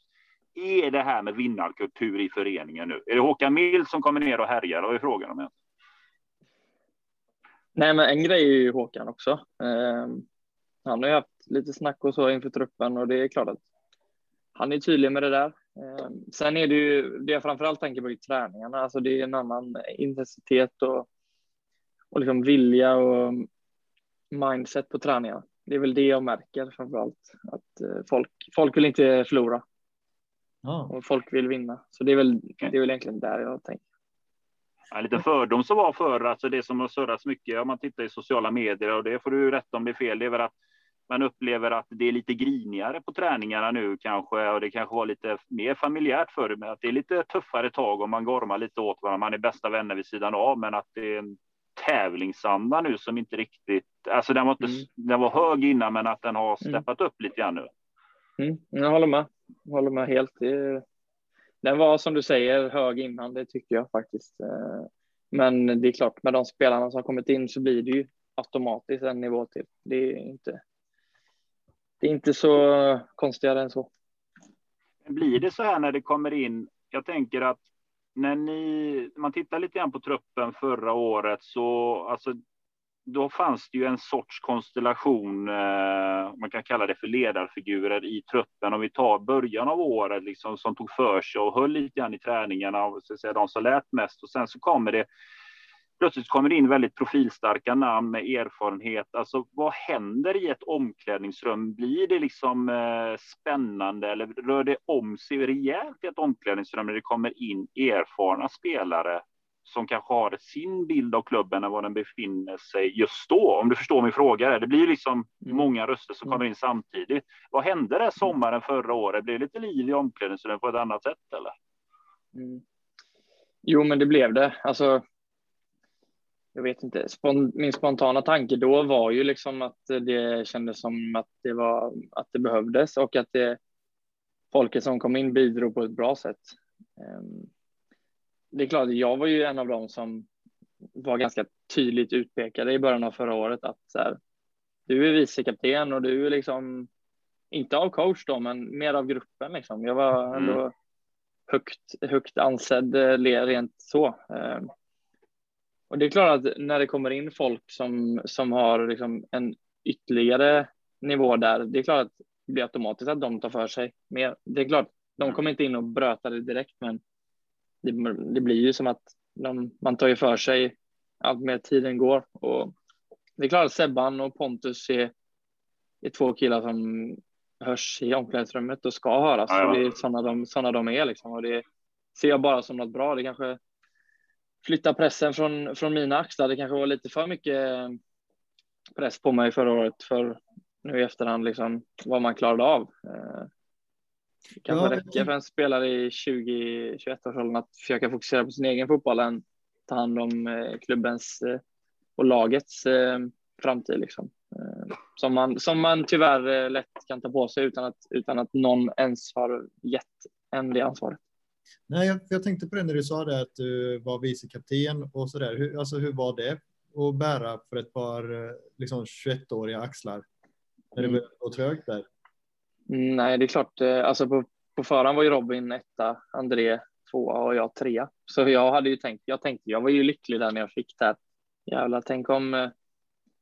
är det här med vinnarkultur i föreningen nu? Är det Håkan Mild som kommer ner och härjar? Vad är frågan om? Nej, men en grej är ju Håkan också. Eh, han har ju haft lite snack och så inför truppen och det är klart att han är tydlig med det där. Eh, sen är det ju det jag framförallt tänker på i träningarna. Alltså det är en annan intensitet och, och liksom vilja och mindset på träningarna. Det är väl det jag märker framförallt att eh, folk, folk vill inte förlora. Ah. Och folk vill vinna. Så det är väl, det är väl egentligen där jag tänker en liten fördom som var förr, alltså det som har surrats mycket om man tittar i sociala medier och det får du rätt om det är fel, det är väl att man upplever att det är lite grinigare på träningarna nu kanske och det kanske var lite mer familjärt förr, men att det är lite tuffare tag och man gormar lite åt varandra. Man är bästa vänner vid sidan av, men att det är en tävlingsanda nu som inte riktigt, alltså den var inte, mm. den var hög innan, men att den har mm. steppat mm. upp lite grann nu. Mm. Jag håller med, jag håller med helt. Det den var som du säger hög innan, det tycker jag faktiskt. Eh, men det är klart, med de spelarna som kommit in så blir det ju automatiskt en nivå till. Det är inte. Det är inte så konstigare än så. Blir det så här när det kommer in? Jag tänker att när ni, man tittar lite grann på truppen förra året så alltså då fanns det ju en sorts konstellation, eh, man kan kalla det för ledarfigurer i truppen. Om vi tar början av året liksom, som tog för sig och höll lite grann i träningarna, så att säga, de som lät mest. Och sen så kommer det plötsligt kommer det in väldigt profilstarka namn med erfarenhet. Alltså vad händer i ett omklädningsrum? Blir det liksom eh, spännande eller rör det om sig rejält i ett omklädningsrum när det kommer in erfarna spelare som kanske har sin bild av klubben än vad den befinner sig just då. Om du förstår min fråga. Det blir liksom mm. många röster som kommer in samtidigt. Vad hände där sommaren förra året? Blev det lite liv i omklädningsrummet på ett annat sätt eller? Mm. Jo, men det blev det. Alltså. Jag vet inte. min spontana tanke då var ju liksom att det kändes som att det var att det behövdes och att det folket som kom in bidrog på ett bra sätt. Um, det är klart, jag var ju en av dem som var ganska tydligt utpekade i början av förra året att så här, du är vicekapten och du är liksom inte av coach då, men mer av gruppen liksom. Jag var mm. ändå högt, högt ansedd rent så. Ehm, och det är klart att när det kommer in folk som, som har liksom en ytterligare nivå där, det är klart att det blir automatiskt att de tar för sig mer. Det är klart, de mm. kommer inte in och bröta det direkt, men det, det blir ju som att de, man tar ju för sig allt mer tiden går. Och det är klart att Sebban och Pontus är, är två killar som hörs i omklädningsrummet och ska höras. Ja, ja. Det är sådana de, såna de är liksom. Och det ser jag bara som något bra. Det kanske flyttar pressen från, från mina axlar. Det kanske var lite för mycket press på mig förra året för nu i efterhand liksom vad man klarade av. Det kanske ja, räcker för en spelare i 20-21 års åldern att försöka fokusera på sin egen fotboll än ta hand om eh, klubbens eh, och lagets eh, framtid. Liksom. Som, man, som man tyvärr lätt kan ta på sig utan att, utan att någon ens har gett en det ansvaret. Nej, jag, jag tänkte på det när du sa det att du var vicekapten och så där. Hur, alltså, hur var det att bära för ett par liksom, 21-åriga axlar? När det mm. gå trögt där? Nej, det är klart. Eh, alltså på, på förhand var ju Robin etta, André tvåa och jag trea. Så jag hade ju tänkt, jag tänkte, jag var ju lycklig där när jag fick det. Jävlar, tänk om, eh,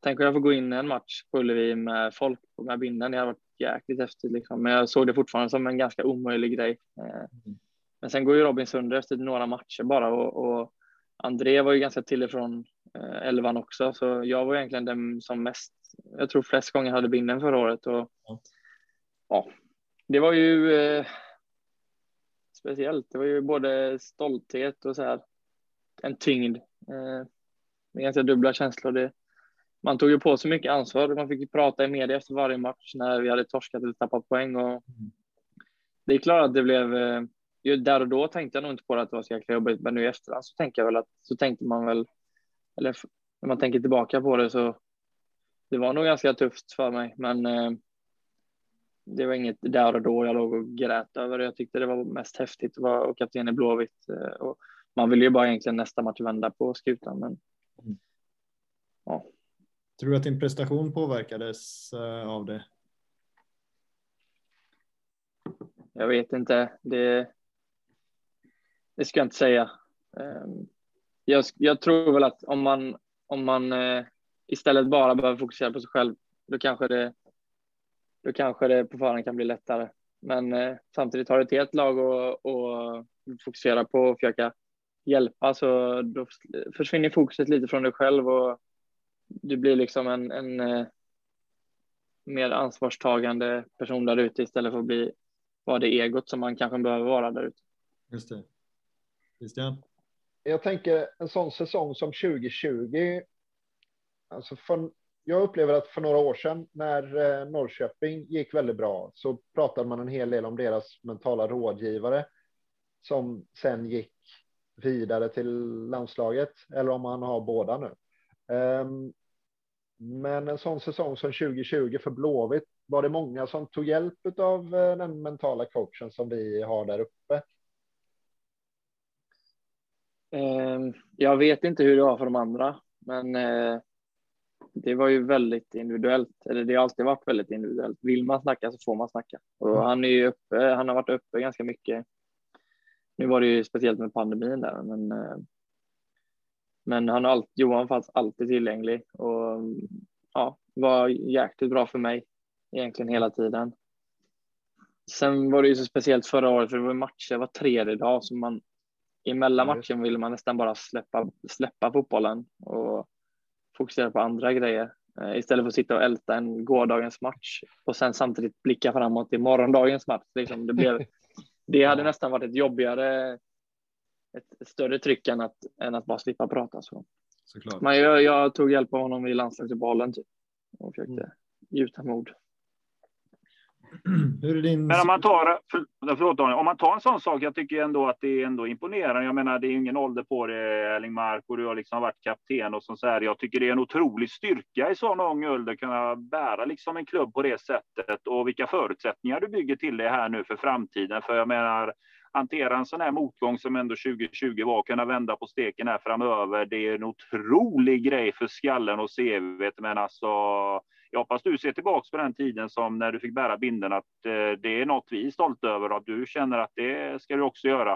tänk om jag får gå in i en match på Ullevi med folk med binden. Det hade varit jäkligt häftigt liksom. Men jag såg det fortfarande som en ganska omöjlig grej. Mm. Men sen går ju Robin sönder efter några matcher bara och, och André var ju ganska till ifrån eh, elvan också, så jag var egentligen den som mest, jag tror flest gånger hade binden förra året och ja ja, det var ju eh, speciellt. Det var ju både stolthet och så här en tyngd. Eh, med ganska dubbla känslor. Det, man tog ju på sig mycket ansvar. Man fick ju prata i media efter varje match när vi hade torskat eller tappat poäng. Och det är klart att det blev, eh, där och då tänkte jag nog inte på att det var så jäkla jobbigt, men nu i efterhand så tänker jag väl att så tänkte man väl, eller när man tänker tillbaka på det så det var nog ganska tufft för mig, men eh, det var inget där och då jag låg och grät över. Jag tyckte det var mest häftigt att vara kapten i Blåvitt eh, och man ville ju bara egentligen nästa match vända på skutan, men Mm. ja. Tror du att din prestation påverkades eh, av det? Jag vet inte. Det, det ska jag inte säga. Ehm, Jag, jag tror väl att om man, om man eh, istället bara behöver fokusera på sig själv, då kanske det, då kanske det på förhand kan bli lättare. Men eh, samtidigt har du ett helt lag och, och fokusera på att försöka hjälpa, så då försvinner fokuset lite från dig själv och du blir liksom en, en eh, mer ansvarstagande person där ute istället för att bli vara det egot som man kanske behöver vara där ute. Just det. Christian? Jag tänker en sån säsong som 2020. Alltså för, jag upplever att för några år sedan när eh, Norrköping gick väldigt bra så pratade man en hel del om deras mentala rådgivare som sen gick vidare till landslaget eller om man har båda nu. Ehm, men en sån säsong som 2020 för Blåvitt var det många som tog hjälp av eh, den mentala coachen som vi har där uppe. Ehm, jag vet inte hur det var för de andra, men eh, det var ju väldigt individuellt. Eller det har alltid varit väldigt individuellt. Vill man snacka så får man snacka. Och Mm. han är ju uppe. Han har varit uppe ganska mycket. Nu var det ju speciellt med pandemin där, men. eh, Men han har alltid, Johan fanns alltid tillgänglig och ja, var jäkligt bra för mig egentligen hela tiden. Sen var det ju så speciellt förra året för det var matcher var tredje dag så man emellan matchen ville man nästan bara släppa, släppa fotbollen och fokusera på andra grejer eh, istället för att sitta och älta en gårdagens match och sen samtidigt blicka framåt i morgondagens match. Liksom det, blev, det hade nästan varit ett jobbigare, ett större tryck än att, än att bara slippa prata. Så. Såklart. Men jag, jag tog hjälp av honom i landslagsuppehållen typ, och försökte Mm. gjuta mod. Hur är din... Men om man tar, för, förlåt Daniel, om man tar en sån sak, jag tycker ändå att det är ändå imponerande. Jag menar, det är ju ingen ålder på det, Erling Mark, och du har liksom varit kapten och sånt så här. Jag tycker det är en otrolig styrka i sån ung ålder att kunna bära liksom en klubb på det sättet och vilka förutsättningar du bygger till det här nu för framtiden. För jag menar, hantera en sån här motgång som ändå 2020 var, kunna vända på steken här framöver. Det är en otrolig grej för skallen och CVt, men alltså jag hoppas du ser tillbaka på den tiden som när du fick bära binden att eh, det är något vi är stolta över och att du känner att det ska du också göra.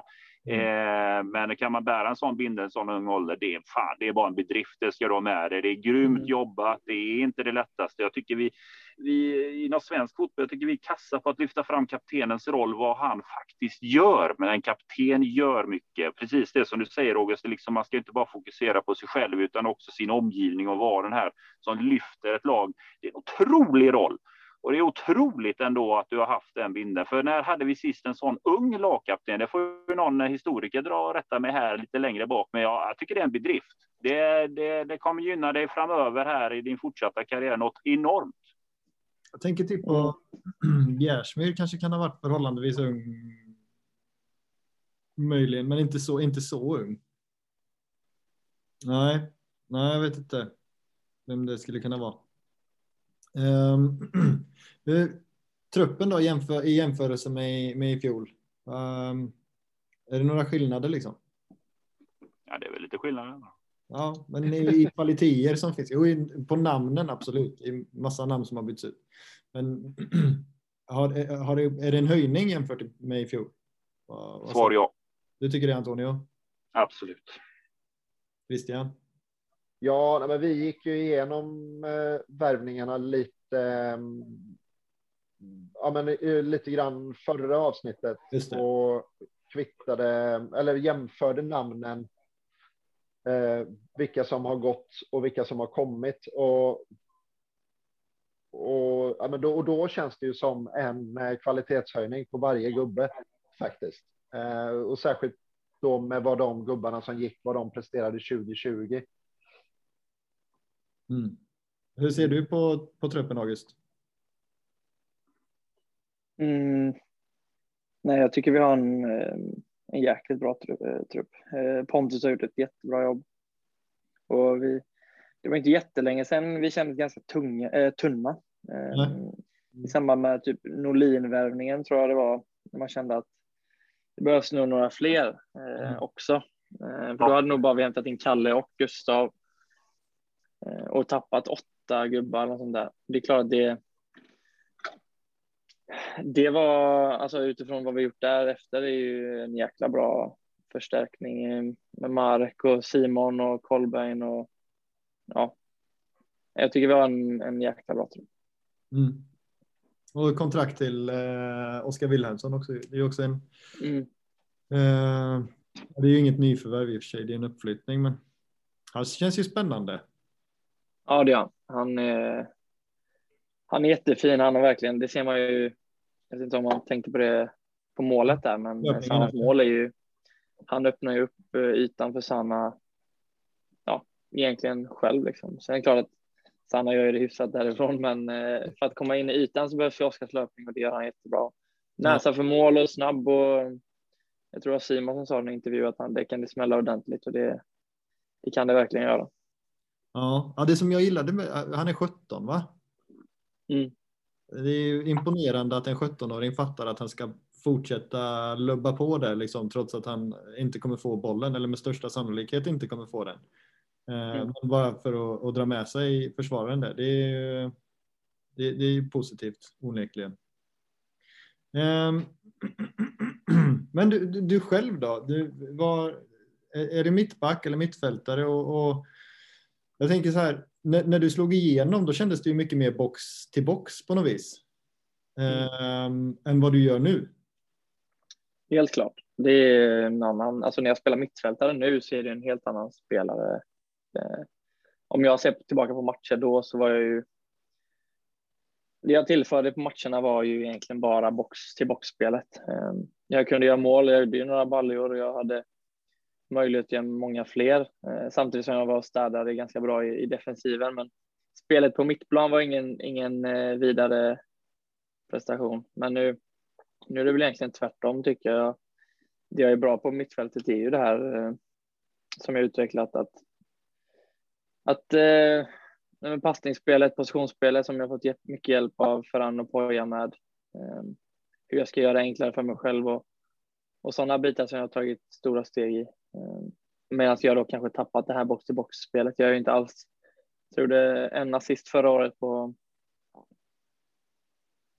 Eh, men kan man bära en sån bindel en sån ung ålder, det är, fan, det är bara en bedrift. Det ska du ha med dig. Det är grymt Mm. jobbat. Det är inte det lättaste. Jag tycker vi, vi inom svensk fotboll, jag tycker vi är kassa på att lyfta fram kaptenens roll, vad han faktiskt gör. Men en kapten gör mycket. Precis det som du säger, August, liksom, man ska inte bara fokusera på sig själv, utan också sin omgivning och vara den här som lyfter ett lag. Det är en otrolig roll. Och det är otroligt ändå att du har haft den bilden. För när hade vi sist en sån ung lagkapten? Det får ju någon historiker dra och rätta mig här lite längre bak. Men jag, jag tycker det är en bedrift. Det, det, det kommer gynna dig framöver här i din fortsatta karriär något enormt. Jag tänker typ på Bjärsmyr kanske kan ha varit förhållandevis ung. Möjligen, men inte så, inte så ung. Nej, nej, jag vet inte vem det skulle kunna vara. Um, truppen då jämför, i jämförelse med, med i fjol. Um, är det några skillnader liksom? Ja, det är väl lite skillnad. Ja, men i, i kvaliteter som finns. Jo, i- på namnen absolut. I massa namn som har bytts ut. Men har, har det, är det en höjning jämfört med i fjol? Vad, Svar ja. Du tycker det Antonio? Absolut. Christian? Ja, nej, men vi gick ju igenom eh, värvningarna lite. eh, ja, men lite grann förra avsnittet Just det. och kvittade eller jämförde namnen. Eh, vilka som har gått och vilka som har kommit och. Och, ja, men då, och då känns det ju som en eh, kvalitetshöjning på varje gubbe faktiskt. Eh, och särskilt då med vad de gubbarna som gick, vad de presterade 2020. Mm. Hur ser du på, på truppen August? Mm. Nej, jag tycker vi har en, eh, en jäkligt bra eh, trupp. Eh, Pontus har gjort ett jättebra jobb. Och vi, det var inte jättelänge sedan vi kändes ganska tunga, äh, tunna. Äh, I samband med typ Norlin-värvningen tror jag det var, när man kände att det behövs nog några fler eh, mm. också. Eh, för då hade nog bara vi hämtat in Kalle och Gustav eh, och tappat åtta gubbar och sånt där. Det är klart att det det var, alltså utifrån vad vi gjort därefter, är ju en jäkla bra förstärkning med Mark och Simon och Kolbein och ja, jag tycker vi har en, en jäkla bra trupp. Mm. Och kontrakt till eh, Oskar Wilhelmsson också. Det är också en. Mm. Eh, det är ju inget nyförvärv i och för sig, det är en uppflyttning, men han känns ju spännande. Ja, det är han. Han är, han är jättefin. Han har verkligen, det ser man ju. Jag vet inte om man tänkte på det på målet där, men hans mål är ju. Han öppnar ju upp eh, ytan för Sanna. Ja, egentligen själv liksom. Sen är det klart att Sanna gör ju det hyfsat därifrån, men eh, för att komma in i ytan så behövs ju Oskars löpning och det gör han jättebra. Näsa för mål och snabb och jag tror att Simon som sa i en intervju att han, det kan det smälla ordentligt och det, det kan det verkligen göra. Ja, ja det som jag gillade med, han är 17 va? Mm. Det är imponerande att en 17-åring fattar att han ska fortsätta lubba på där liksom, trots att han inte kommer få bollen eller med största sannolikhet inte kommer få den. Eh, mm. Men bara för att, att, dra med sig försvararen där. Det är, det, det är positivt onekligen. Um, men du, du, du, själv då? Du var, är det mittback eller mittfältare? Och, och jag tänker så här, när, när, du slog igenom då kändes det ju mycket mer box till box på något vis. Mm. Um, än vad du gör nu. Helt klart. Det är en annan, alltså när jag spelar mittfältare nu så är det en helt annan spelare Eh, om jag ser tillbaka på matcher då så var jag ju det jag tillförde på matcherna var ju egentligen bara box till boxspelet. Eh, jag kunde göra mål, jag gjorde några baljor och jag hade möjlighet att många fler eh, samtidigt som jag var städade ganska bra i, i defensiven. Men spelet på mittplan var ingen, ingen eh, vidare prestation. Men nu, nu är det väl egentligen tvärtom tycker jag. Det jag är bra på mittfältet är ju det här eh, som jag utvecklat att att eh, passningsspelet, positionsspelet som jag fått mycket hjälp av Ferran och Poja med. Eh, hur jag ska göra det enklare för mig själv och, och sådana bitar som jag har tagit stora steg i. Eh, medan jag då kanske tappat det här box till box spelet. Jag är ju inte alls, jag gjorde en assist förra året på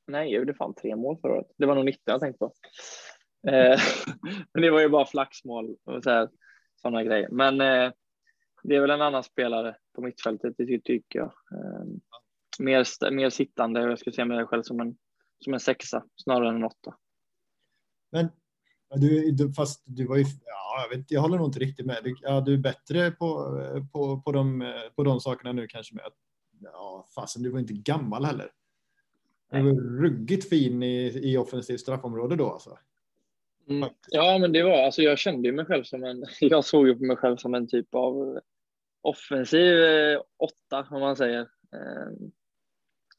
Nej, jag gjorde fan tre mål förra året. Det var nog 19 jag tänkte på. Eh, men det var ju bara flaxmål och sådana grejer. Men eh, det är väl en annan spelare på mittfältet, det tycker jag. Ehm, mer, mer sittande, jag skulle se mig själv som en, som en sexa snarare än en åtta. Men du, du, fast du var ju, ja, jag, vet, jag håller nog inte riktigt med. Du, ja, du är bättre på, på, på, de, på de sakerna nu kanske med att, ja, fasen, du var inte gammal heller. Du var ruggigt fin i, i offensivt straffområde då alltså. Mm. Ja, men det var alltså. Jag kände ju mig själv som en. Jag såg ju på mig själv som en typ av offensiv eh, åtta om man säger. Eh,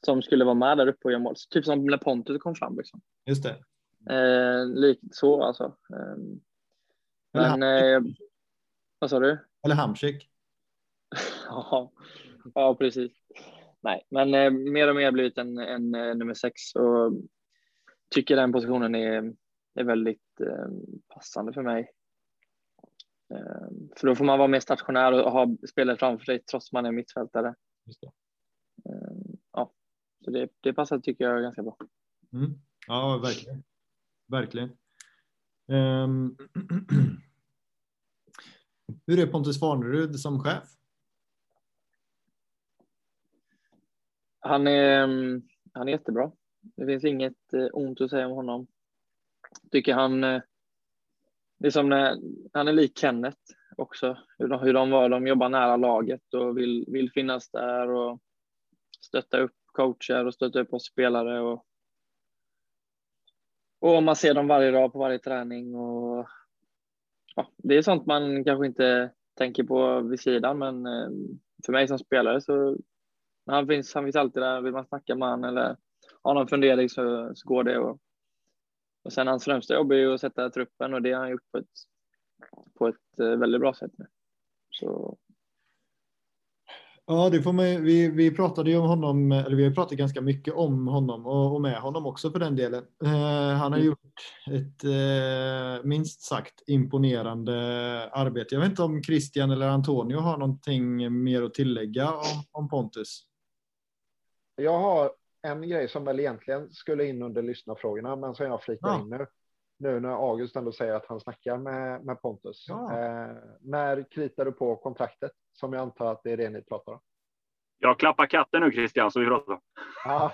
som skulle vara med där uppe och göra mål. Typ som när Pontus kom fram liksom. Just det. Eh, likt så alltså. Eh, men. Eh, vad sa du? Eller Hamsik. ja, ja, precis. Nej, men eh, mer och mer blivit en, en, en nummer sex och tycker den positionen är är väldigt eh, passande för mig. Eh, för då får man vara mer stationär och ha spelet framför sig trots man är mittfältare. Eh, ja, så det, det passar tycker jag ganska bra. Mm. Ja, verkligen. Verkligen. Um, hur är Pontus Farnerud som chef? Han är, ehm, han är jättebra. Det finns inget eh, ont att säga om honom tycker han, eh, det är som när, han är lik Kenneth också, hur de, hur de var, de jobbar nära laget och vill, vill finnas där och stötta upp coacher och stötta upp oss spelare och och man ser dem varje dag på varje träning och ja, det är sånt man kanske inte tänker på vid sidan, men eh, för mig som spelare så han finns, han finns alltid där. Vill man snacka med han eller ha någon fundering så, så går det. Och och sen hans främsta jobb är ju att sätta truppen och det har han gjort på ett, på ett eh, väldigt bra sätt. Så. Ja, det får man, vi, vi pratade ju om honom, eller vi har pratat ganska mycket om honom och, och med honom också för den delen. Eh, han har Mm. gjort ett eh, minst sagt imponerande arbete. Jag vet inte om Christian eller Antonio har någonting mer att tillägga om, om Pontus. Jag har en grej som väl egentligen skulle in under lyssnarfrågorna, men som jag flikar Ja. in nu. Nu när August ändå säger att han snackar med, med Pontus. Ja. Eh, när kritar du på kontraktet? Som jag antar att det är det ni pratar om. Jag klappar katten nu Christian, så vi pratar. Ja,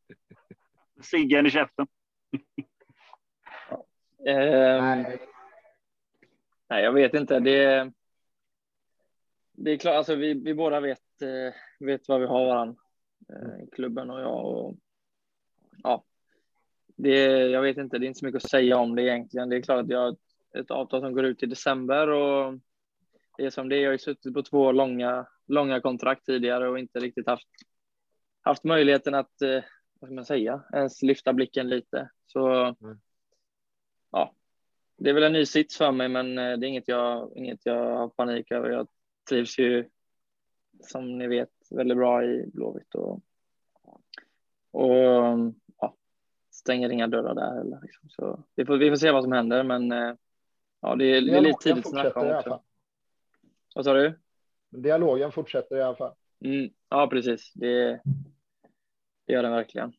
Ciggen i käften. Ehm, nej, Nej, jag vet inte. Det, det är klart, alltså vi, vi båda vet, eh, vet vad vi har varann, eh, klubben och jag. Och, ja, det, jag vet inte, det är inte så mycket att säga om det egentligen. Det är klart att jag har ett, ett avtal som går ut i december och det är som det är. Jag har ju suttit på två långa, långa kontrakt tidigare och inte riktigt haft, haft möjligheten att, eh, vad ska man säga, ens lyfta blicken lite. Så Mm. ja, det är väl en ny sits för mig, men eh, det är inget jag, inget jag har panik över. Jag trivs ju, som ni vet, väldigt bra i Blåvitt och, och ja, stänger inga dörrar där heller. Liksom. Så vi får, vi får se vad som händer, men eh, ja, det är, det är lite tidigt att snacka om också. Vad sa du? Dialogen fortsätter i alla fall. Mm, ja, precis. Det, det gör den verkligen.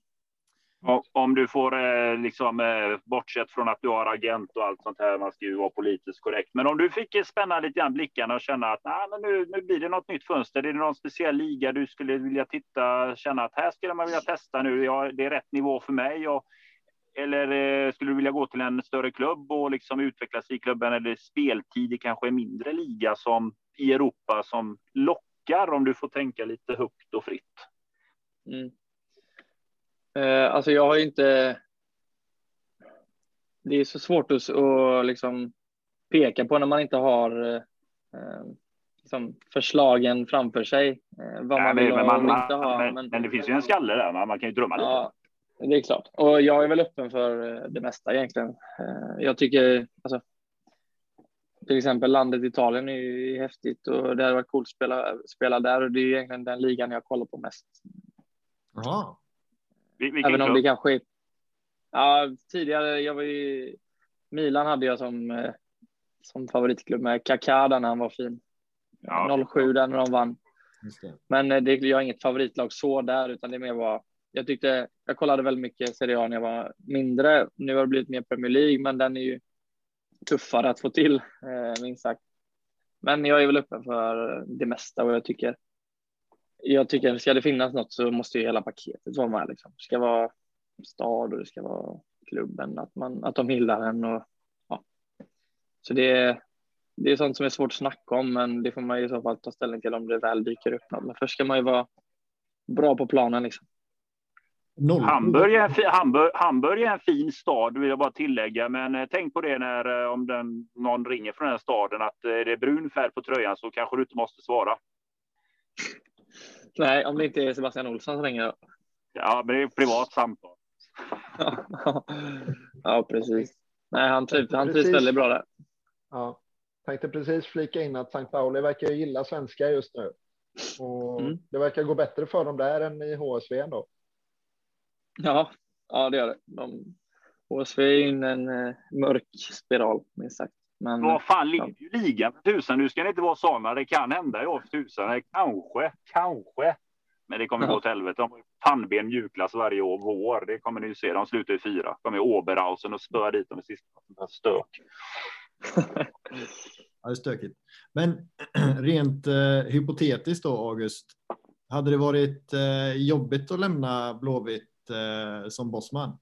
Och om du får eh, liksom eh, bortsett från att du har agent och allt sånt här, man ska ju vara politiskt korrekt. Men om du fick eh, spänna lite grann blickarna och känna att nah, men nu, nu blir det något nytt fönster. Är det någon speciell liga du skulle vilja titta, känna att här skulle man vilja testa nu. Ja, det är rätt nivå för mig. Och, eller eh, skulle du vilja gå till en större klubb och liksom utvecklas i klubben eller speltid i kanske en mindre liga som i Europa som lockar om du får tänka lite högt och fritt. Mm. Eh, alltså jag har ju inte. Det är så svårt att, att liksom peka på när man inte har eh, liksom förslagen framför sig. Eh, vad man Nej, vill men, och man, inte ha. men, Men, men det finns ju en skalle där, man, man kan ju drömma lite. Ja, det är klart. Och jag är väl öppen för eh, det mesta egentligen. Eh, jag tycker alltså. Till exempel landet Italien är ju häftigt och det hade varit coolt att spela, spela där och det är ju egentligen den ligan jag kollar på mest. Jaha. Vilken Även om det kanske är... Ja, tidigare, jag var ju... Milan hade jag som, eh, som favoritklubb med Kaká där när han var fin. Ja, 07 där när de vann. Just det. Men det, jag har inget favoritlag så där, utan det är mer vad... Jag tyckte, jag kollade väldigt mycket Serie A när jag var mindre. Nu har det blivit mer Premier League, men den är ju tuffare att få till, eh, minst sagt. Men jag är väl öppen för det mesta och jag tycker jag tycker ska det finnas något så måste ju hela paketet vara med. Liksom. Det ska vara stad och det ska vara klubben, att, man, att de gillar en. Och, ja. Så det är, det är sånt som är svårt att snacka om, men det får man ju i så fall ta ställning till om det väl dyker upp något. Men först ska man ju vara bra på planen. Liksom. Noll. Hamburg är, en fi- Hamburg, Hamburg är en fin stad, vill jag bara tillägga. Men eh, tänk på det när eh, om den, någon ringer från den staden att eh, det är brun färg på tröjan så kanske du inte måste svara. Nej, om det inte är Sebastian Olsson som ringer. Ja, men det är ett privat samtal. ja, precis. Nej, han trivs, han trivs Precis. väldigt bra där. Ja. Tänkte precis flika in att St. Pauli verkar ju gilla svenskar just nu. Och Mm. Det verkar gå bättre för dem där än i HSV ändå. Ja, ja det gör det. De, HSV är in en eh, mörk spiral, minst sagt. Men Vad fan ligger ju ligan för tusan? Nu ska det inte vara sådana. Det kan hända i år för tusan. Kanske, kanske. Men det kommer gå åt helvete. De har pannben mjukglass varje år, vår. Det kommer ni ju se. De slutar i fyra. De är Oberhausen och spöar dit dem i sista. Stök. Ja, det är stökigt. Men rent eh, hypotetiskt då, August. Hade det varit eh, jobbigt att lämna Blåvitt eh, som bossman?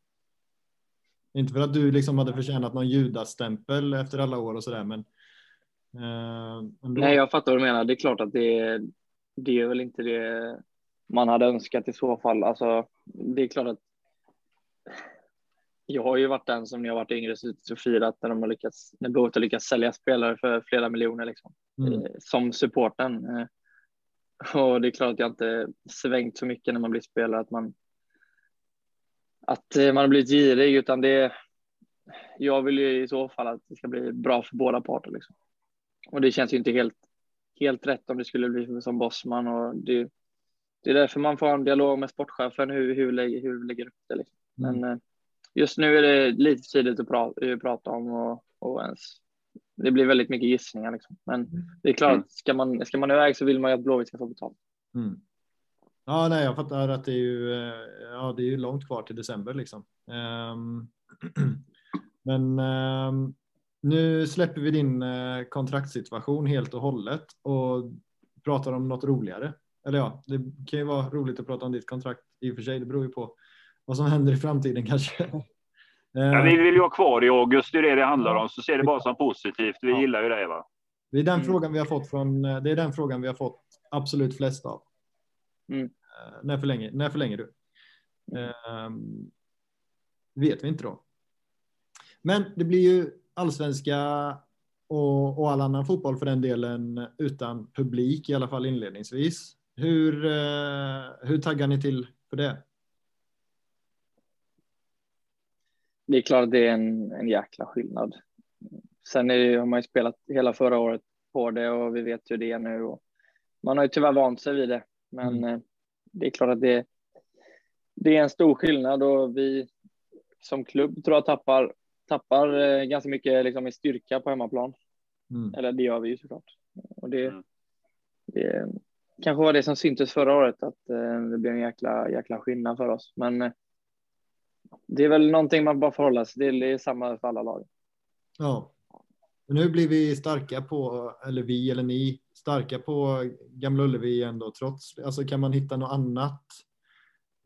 Inte för att du liksom hade förtjänat någon judastämpel efter alla år och sådär, men. Eh. Nej, jag fattar vad du menar. Det är klart att det, det är väl inte det man hade önskat i så fall. Alltså, det är klart att jag har ju varit den som när jag varit yngre suttit och firat när de har lyckats, när Blåvitt har lyckats sälja spelare för flera miljoner liksom, Mm. eh, som supporten. Eh, Och det är klart att jag inte svängt så mycket när man blir spelare att man att eh, man har blivit girig utan det jag vill ju i så fall att det ska bli bra för båda parter liksom. Och det känns ju inte helt helt rätt om det skulle bli som Bosman och det, det är därför man får ha en dialog med sportchefen hur, hur, hur vi lägger upp det. Liksom. Men mm. just nu är det lite tidigt att prata, prata om och, och ens det blir väldigt mycket gissningar. Liksom. Men mm. det är klart, mm. ska man, ska man iväg så vill man ju att Blåvitt ska få betalt. Mm. Ja, nej, jag fattar att det är ju, ja, det är ju långt kvar till december liksom. Um, men um, nu släpper vi din uh, kontraktssituation helt och hållet och pratar om något roligare. Eller ja, det kan ju vara roligt att prata om ditt kontrakt i och för sig. Det beror ju på vad som händer i framtiden kanske. Ja, vi vill ju ha kvar i August, det är det det handlar om. Så ser det bara som positivt. Vi ja. gillar ju det. Va? Det är den mm. frågan vi har fått från. Det är den frågan vi har fått absolut flest av. Mm. Uh, när, förlänger, när förlänger du? Uh, vet vi inte då. Men det blir ju allsvenska och, och all annan fotboll för den delen utan publik i alla fall inledningsvis. Hur, uh, hur taggar ni till för det? det är klart det är en, en jäkla skillnad. Sen är har man ju spelat hela förra året på det och vi vet hur det är nu. Man har ju tyvärr vant sig vid det, men mm. Eh, det är klart att det, det är en stor skillnad och vi som klubb tror jag tappar, tappar eh, ganska mycket liksom i styrka på hemmaplan. Mm. Eller det gör vi ju såklart. Och det, mm. det kanske var det som syntes förra året, att eh, det blev en jäkla, jäkla skillnad för oss. Men det är väl någonting man bara förhåller sig till. Det är samma för alla lag. Ja. Nu blir vi starka på, eller vi eller ni, starka på Gamla Ullevi ändå trots, alltså kan man hitta något annat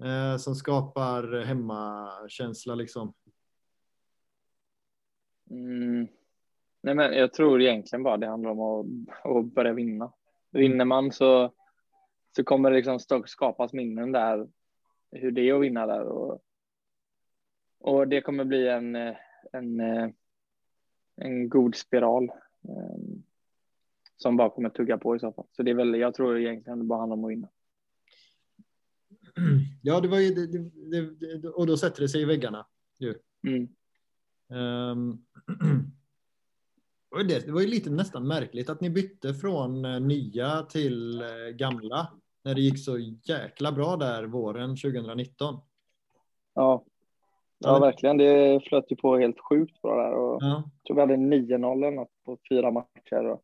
eh, som skapar hemmakänsla liksom? Mm. Nej, men jag tror egentligen bara det handlar om att, att börja vinna. Vinner man så, så kommer det liksom skapas minnen där, hur det är att vinna där och och det kommer bli en, en, en god spiral ehm, som bara kommer tugga på i så fall. Så det är väl, jag tror egentligen det bara handlar om att vinna. Ja, det var ju, det, det, det, och då sätter det sig i väggarna. Ju. Mm. Um, det, var ju lite nästan märkligt att ni bytte från eh, nya till eh, gamla när det gick så jäkla bra där våren 2019. Ja, Ja, verkligen. Det flöt ju på helt sjukt bra där. Och ja. Jag tror vi hade 9-0 på fyra matcher. Och...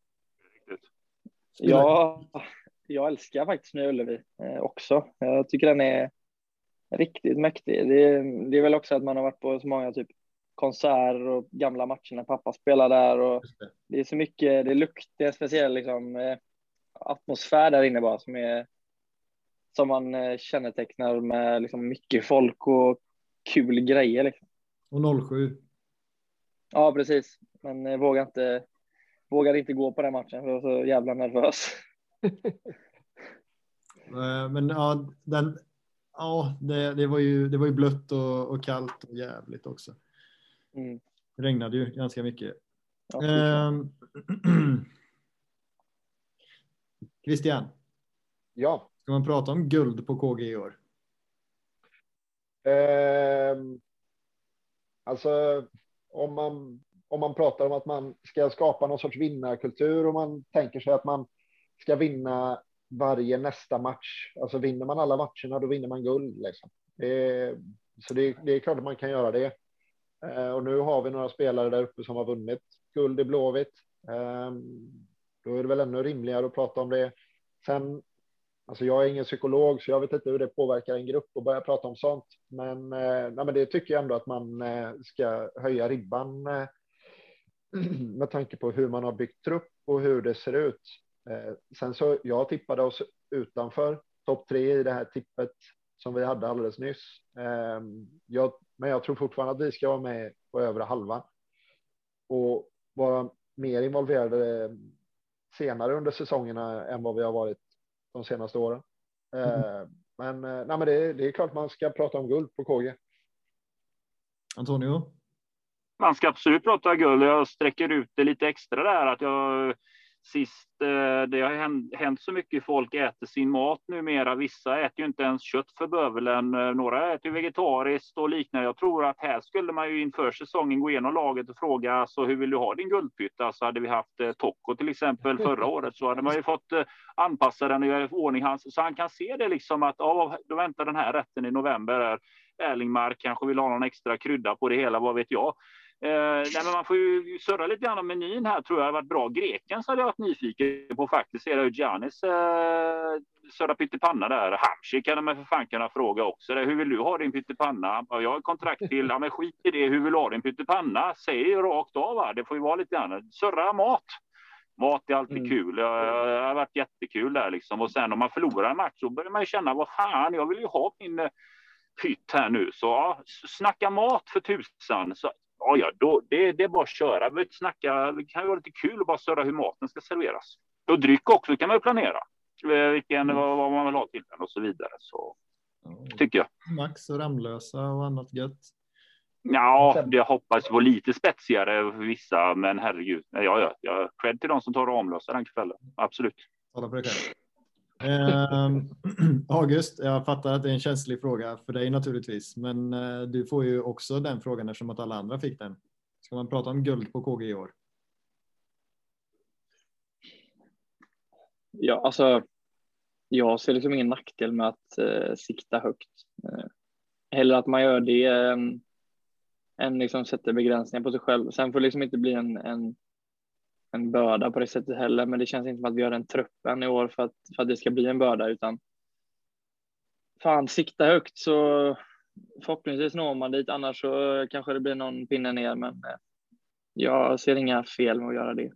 Ja, jag älskar faktiskt Nya Ullevi eh, också. Jag tycker den är riktigt mäktig. Det är, det är väl också att man har varit på så många typ konserter och gamla matcher när pappa spelar där. Och det. det. är så mycket, det luktar en speciell liksom, eh, atmosfär där inne bara som är som man eh, kännetecknar med liksom mycket folk och kul grejer. Liksom. Och 07. Ja, precis. Men jag vågar inte, vågar inte gå på den matchen för jag var så jävla nervös. Eh, men ja, den, ja det, det, var ju, det var ju blött och, och kallt och jävligt också. Mm. Det regnade ju ganska mycket. Ja, ehm, Christian. Ja. Ska man prata om guld på KG i år? Eh, alltså om man, om man pratar om att man ska skapa någon sorts vinnarkultur och man tänker sig att man ska vinna varje nästa match. Alltså vinner man alla matcherna, då vinner man guld. Liksom. Det, så det, det, är klart att man kan göra det. Eh, och nu har vi några spelare där uppe som har vunnit guld i Blåvitt. Eh, då är det väl ännu rimligare att prata om det. Sen Alltså jag är ingen psykolog, så jag vet inte hur det påverkar en grupp att börja prata om sånt. Men, eh, nej, men det tycker jag ändå att man eh, ska höja ribban eh, med tanke på hur man har byggt trupp och hur det ser ut. Sen så jag tippade oss utanför topp tre i det här tippet som vi hade alldeles nyss. Jag, men jag tror fortfarande att vi ska vara med på övre halvan och vara mer involverade senare under säsongerna än vad vi har varit de senaste åren. Mm. Men, eh, nej, men det, det, är klart man ska prata om guld på KG. Antonio? Man ska absolut prata guld. Jag sträcker ut det lite extra där att jag sist. Eh, det har hänt så mycket. Folk äter sin mat numera. Vissa äter ju inte ens kött för bövelen. Eh, några äter vegetariskt och liknande. Jag tror att här skulle man ju inför säsongen gå igenom laget och fråga alltså, hur vill du ha din guldpytt? Alltså hade vi haft eh, Tocco till exempel förra året så hade man ju fått anpassa den och göra i ordning hans så han kan se det liksom att ja, då väntar den här rätten i november. Erlingmark kanske vill ha någon extra krydda på det hela, vad vet jag. Eh, men man får ju surra lite grann om menyn här tror jag har varit bra. Greken så hade jag varit nyfiken på faktiskt. Ser jag Giannis eh, södra pyttipanna där. Hamsik kan man för fan kunna fråga också. Där. Hur vill du ha din pyttipanna? Ja, jag har kontrakt till, ja men skit i det. Hur vill du ha din pyttipanna? Säg rakt av. Va? Det får ju vara lite grann. Surra mat. Mat är alltid mm. kul. Det har varit jättekul där liksom. Och sen om man förlorar en match så börjar man ju känna vad fan, jag vill ju ha min eh, pytt här nu. Så ja, snacka mat för tusan. Så ja, ja, då, det, det är bara att köra. Vi snacka, det kan ju vara lite kul att bara störa hur maten ska serveras. Och dryck också kan man ju planera. Eh, vilken, mm. vad, vad, man vill ha till den och så vidare. Så ja, tycker jag. Max och Ramlösa och annat gött. Ja, det hoppas på lite spetsigare för vissa, men herregud. Ja, ja, ja. Cred till de som tar Ramlösa den kvällen. Absolut. Eh, August, jag fattar att det är en känslig fråga för dig naturligtvis, men eh, du får ju också den frågan eftersom att alla andra fick den. Ska man prata om guld på KG i år? Ja, alltså. Jag ser liksom ingen nackdel med att eh, sikta högt. Eh, Hellre att man gör det än, än liksom sätter begränsningar på sig själv. Sen får det liksom inte bli en, en en börda på det sättet heller, men det känns inte som att vi har den truppen i år för att, för att det ska bli en börda, utan fan, sikta högt så förhoppningsvis når man dit, annars så kanske det blir någon pinne ner, men eh, jag ser inga fel med att göra det.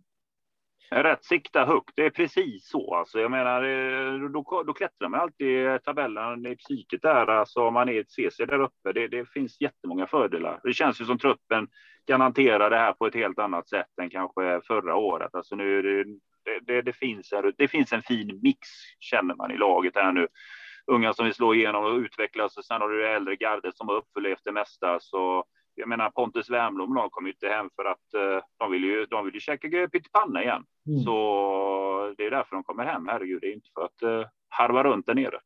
Rätt sikta högt, det är precis så. Alltså, jag menar, eh, då, då klättrar man alltid i tabellen i psyket där. Alltså, om man är ett CC där uppe, det, det finns jättemånga fördelar. Det känns ju som truppen kan hantera det här på ett helt annat sätt än kanske förra året. Alltså nu det, det, det, finns en, det finns en fin mix känner man i laget här nu. Unga som vill slå igenom och utvecklas och sen har du det äldre gardet som har upplevt det mesta. Så jag menar Pontus Wernbloom, de kom ju inte hem för att uh, de vill ju, de vill ju käka pyttipanna igen. Mm. Så det är därför de kommer hem. Herregud, det är inte för att uh, harva runt där nere.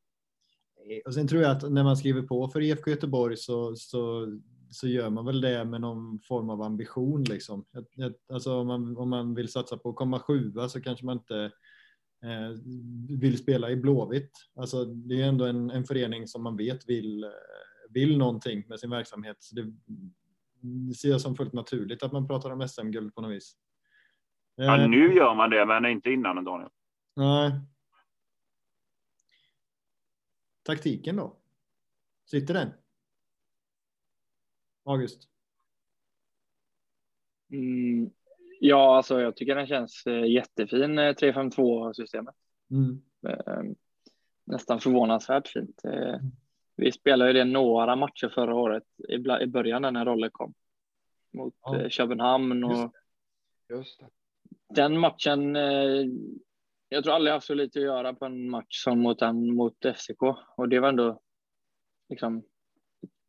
Och sen tror jag att när man skriver på för IFK Göteborg så, så så gör man väl det med någon form av ambition. Liksom. Alltså om, man, om man vill satsa på att komma sjua så kanske man inte eh, vill spela i Blåvitt. Alltså, det är ändå en, en förening som man vet vill, eh, vill någonting med sin verksamhet. Så det, det ser jag som fullt naturligt att man pratar om SM-guld på något vis. Ja, eh, nu gör man det, men inte innan Daniel. Nej. Taktiken då? Sitter den? August? Mm, ja, alltså jag tycker den känns eh, jättefin, 352 eh. Mm. Nästan förvånansvärt fint. Mm. Vi spelade ju det några matcher förra året i början när rollen kom mot ja. Köpenhamn och Just Just den matchen. Jag tror aldrig haft så lite att göra på en match som mot, en, mot FCK och det var ändå liksom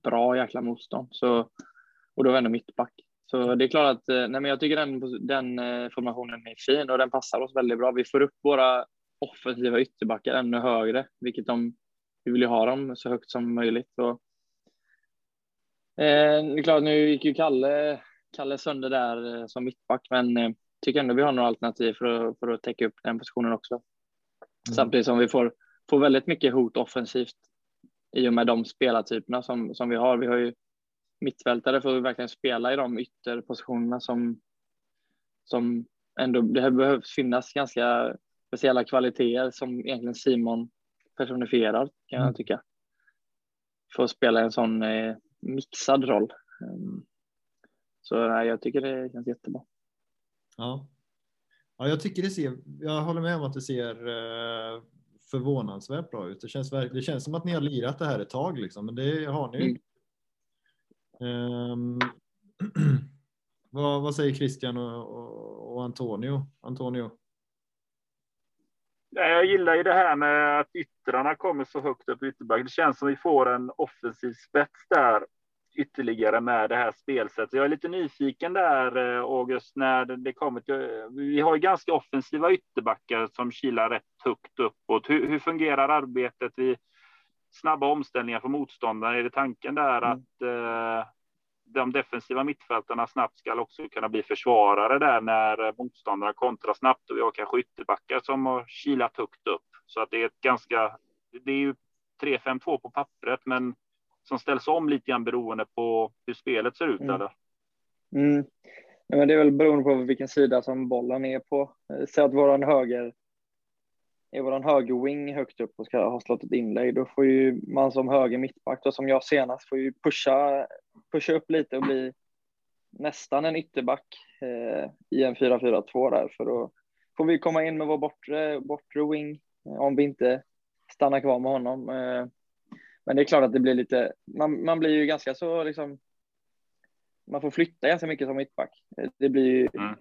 bra jäkla motstånd. Så, och då var ändå mittback. Så det är klart att eh, nej, men jag tycker den, den eh, formationen är fin och den passar oss väldigt bra. Vi får upp våra offensiva ytterbackar ännu högre, vilket de, vi vill ju ha dem så högt som möjligt. Och, eh, det är klart, nu gick ju Kalle, Kalle sönder där eh, som mittback, men eh, tycker ändå vi har några alternativ för att, för att täcka upp den positionen också. Mm. Samtidigt som vi får, får väldigt mycket hot offensivt i och med de spelartyperna som, som vi har. Vi har ju mittfältare för att verkligen spela i de ytterpositionerna som, som ändå det behövs finnas ganska speciella kvaliteter som egentligen Simon personifierar kan jag mm. tycka. För att spela en sån eh, mixad roll. Um, så nej, jag tycker det känns jättebra. Ja. ja, jag tycker det ser, jag håller med om att det ser uh förvånansvärt bra ut. Det känns, det känns som att ni har lirat det här ett tag, liksom, men det har ni. Mm. Um, vad, vad, säger Christian och, och, och, Antonio? Antonio? Ja, jag gillar ju det här med att yttrarna kommer så högt upp i ytterback. Det känns som vi får en offensiv spets där ytterligare med det här spelsättet. Jag är lite nyfiken där, eh, August, när det kommer till... Vi har ju ganska offensiva ytterbackar som kilar rätt högt uppåt. Hur, hur fungerar arbetet vid snabba omställningar för motståndare? Är det tanken där mm. att eh, de defensiva mittfältarna snabbt ska också kunna bli försvarare där när motståndarna kontrar snabbt och vi har kanske ytterbackar som har kilat högt upp så att det är ett ganska. Det är ju 3-5-2 på pappret, men som ställs om lite grann beroende på hur spelet ser ut. Mm. Eller? Mm. men det är väl beroende på vilken sida som bollen är på. Säg att våran höger är våran högerwing högt upp och ska ha slått ett inlägg, då får ju man som höger mittback, då, som jag senast, får ju pusha, pusha upp lite och bli nästan en ytterback eh, i en 4-4-2 där, för då får vi komma in med vår bortre, bortre wing eh, om vi inte stannar kvar med honom. Eh, men det är klart att det blir lite, man, man blir ju ganska så liksom, man får flytta ganska mycket som mittback. Eh, det blir ju mm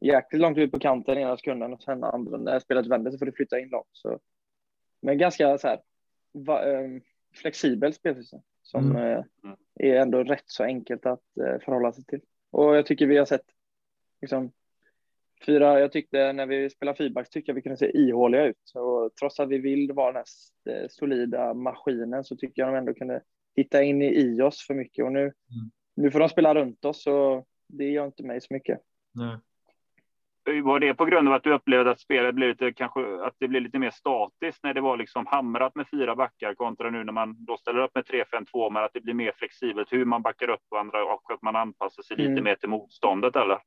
jäkligt långt ut på kanten ena sekunden och sen andra, när spelet vänder så får du flytta in långt. Så. Men ganska så här, va, ähm, flexibelt spelsystem som mm. äh, är ändå rätt så enkelt att äh, förhålla sig till. Och jag tycker vi har sett liksom, fyra, jag tyckte när vi spelade feedbacks tycker jag vi kunde se ihåliga ut. Och trots att vi vill vara den här solida maskinen så tycker jag de ändå kunde hitta in i oss för mycket. Och nu, mm. nu får de spela runt oss och det gör inte mig så mycket. Nej. Var det på grund av att du upplevde att spelet blev lite, kanske att det blev lite mer statiskt när det var liksom hamrat med fyra backar kontra nu när man då ställer upp med 3-5-2, men att det blir mer flexibelt hur man backar upp varandra och att man anpassar sig lite mm. mer till motståndet eller?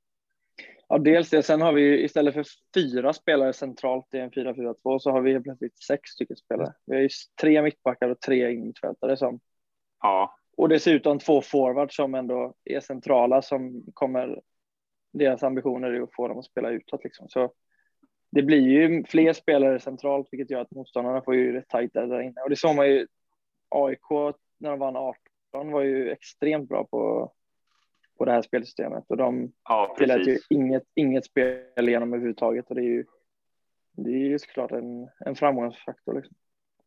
Ja, dels det. Sen har vi istället för fyra spelare centralt i en 4-4-2 så har vi plötsligt sex stycken spelare. Vi har ju tre mittbackar och tre mittfältare som. Ja. Och dessutom två forwards som ändå är centrala som kommer. Deras ambitioner är att få dem att spela utåt liksom. Så det blir ju fler spelare centralt, vilket gör att motståndarna får ju rätt tajt där inne. Och det såg man ju. AIK när de vann 18 var ju extremt bra på på det här spelsystemet och de ja, tillät ju inget, inget spel igenom överhuvudtaget och det är ju, det är ju såklart en, en framgångsfaktor. Liksom.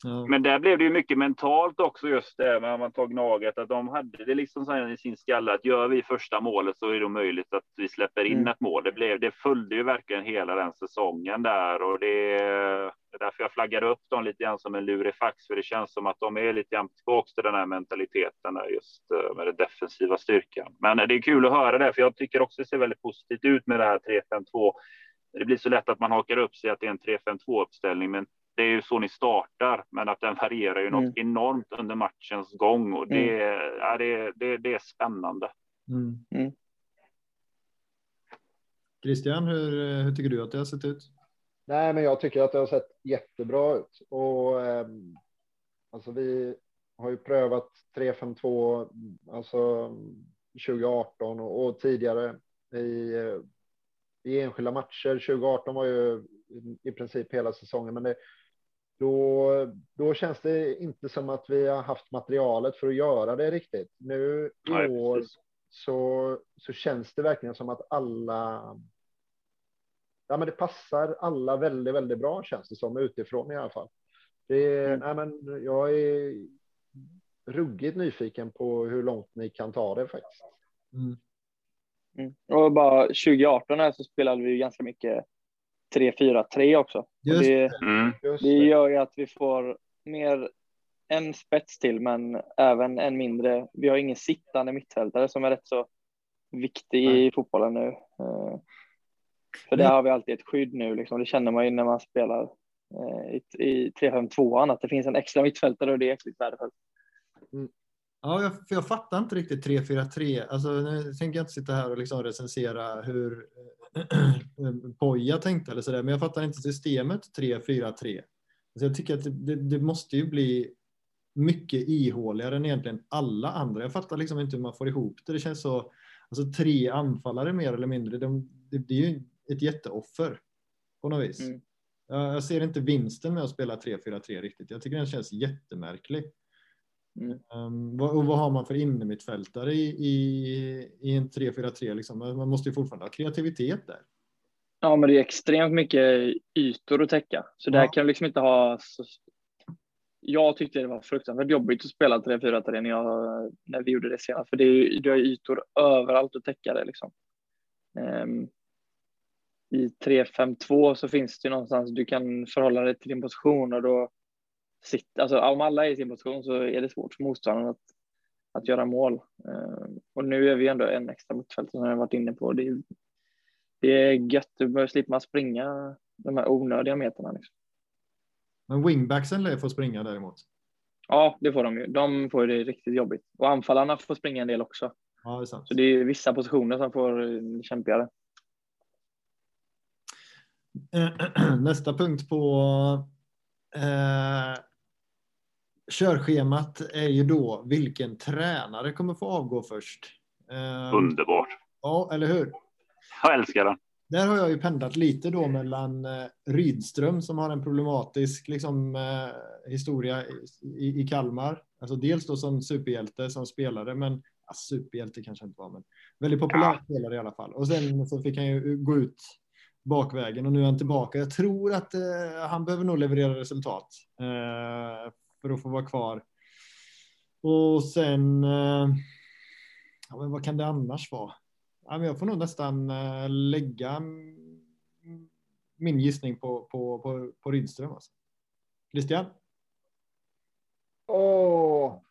Ja. Men där blev det ju mycket mentalt också just det med man tar Gnaget att de hade det liksom så i sin skalle att gör vi första målet så är det möjligt att vi släpper in mm. ett mål. Det blev det följde ju verkligen hela den säsongen där och det är därför jag flaggar upp dem lite grann som en lurifax för det känns som att de är lite grann tillbaka till den här mentaliteten just eh, med den defensiva styrkan. Men det är kul att höra det för jag tycker också det ser väldigt positivt ut med det här 3-5-2. Det blir så lätt att man hakar upp sig att det är en 3-5-2 uppställning, men det är ju så ni startar, men att den varierar ju mm. något enormt under matchens gång och det, mm. ja, det, det, det är spännande. Mm. Mm. Christian, hur, hur tycker du att det har sett ut? Nej, men jag tycker att det har sett jättebra ut och eh, alltså vi har ju prövat 3-5-2 alltså 2018 och, och tidigare i, i enskilda matcher. 2018 var ju i princip hela säsongen, men det, då, då känns det inte som att vi har haft materialet för att göra det riktigt. Nu i Nej, år så, så känns det verkligen som att alla. Ja, men det passar alla väldigt, väldigt bra känns det som utifrån i alla fall. Det, mm. nej, men jag är ruggigt nyfiken på hur långt ni kan ta det faktiskt. Mm. Mm. Och bara 2018 här så spelade vi ganska mycket 3-4-3 också. Just det, mm. det gör ju att vi får mer en spets till, men även en mindre. Vi har ingen sittande mittfältare som är rätt så viktig Nej. i fotbollen nu. Eh, för där har vi alltid ett skydd nu, liksom. det känner man ju när man spelar eh, i, i 3-5-2 att det finns en extra mittfältare och det är äckligt värdefullt. Mm. Ja, jag, för jag fattar inte riktigt 3-4-3. Alltså, nu tänker jag inte sitta här och liksom recensera hur Poja tänkte eller sådär, men jag fattar inte systemet 3-4-3. Alltså, jag tycker att det, det, måste ju bli mycket ihåligare än egentligen alla andra. Jag fattar liksom inte hur man får ihop det. Det känns så, alltså tre anfallare mer eller mindre, de, det, det är ju ett jätteoffer på något vis. Mm. Jag, jag ser inte vinsten med att spela 3-4-3 riktigt. Jag tycker den känns jättemärklig. Mm. Um, vad, och vad har man för innermittfältare i, i, i en 3-4-3? Liksom? Man måste ju fortfarande ha kreativitet där. Ja, men det är extremt mycket ytor att täcka, så ja. där kan du liksom inte ha. Så... jag tyckte det var fruktansvärt jobbigt att spela 3-4-3 när, när vi gjorde det senast, för det är, det är ytor överallt att täcka det liksom. Um, I 3-5-2 så finns det någonstans du kan förhålla dig till din position och då sitter, alltså om alla är i sin position så är det svårt för motståndaren att, att göra mål. Um, och nu är vi ändå en extra mittfältare som jag varit inne på. Det är, det är gött, du behöver slippa springa de här onödiga meterna. Liksom. Men wingbacksen lär få springa däremot. Ja, det får de ju. De får det riktigt jobbigt. Och anfallarna får springa en del också. Ja, det är sant. Så det är vissa positioner som får eh, kämpigare. Nästa punkt på eh, körschemat är ju då vilken tränare kommer få avgå först. Eh, Underbart. Ja, eller hur? Jag älskar den. Där har jag ju pendlat lite då mellan eh, Rydström som har en problematisk liksom, eh, historia i, i Kalmar. Alltså dels då som superhjälte som spelare, men ja, superhjälte kanske inte var, men väldigt populär ja. spelare i alla fall. Och sen så fick han ju gå ut bakvägen och nu är han tillbaka. Jag tror att eh, han behöver nog leverera resultat eh, för att få vara kvar. Och sen, eh, ja, men vad kan det annars vara? jag får nog nästan eh, lägga min gissning på, på, på, på Rydström. Alltså. Christian? Åh,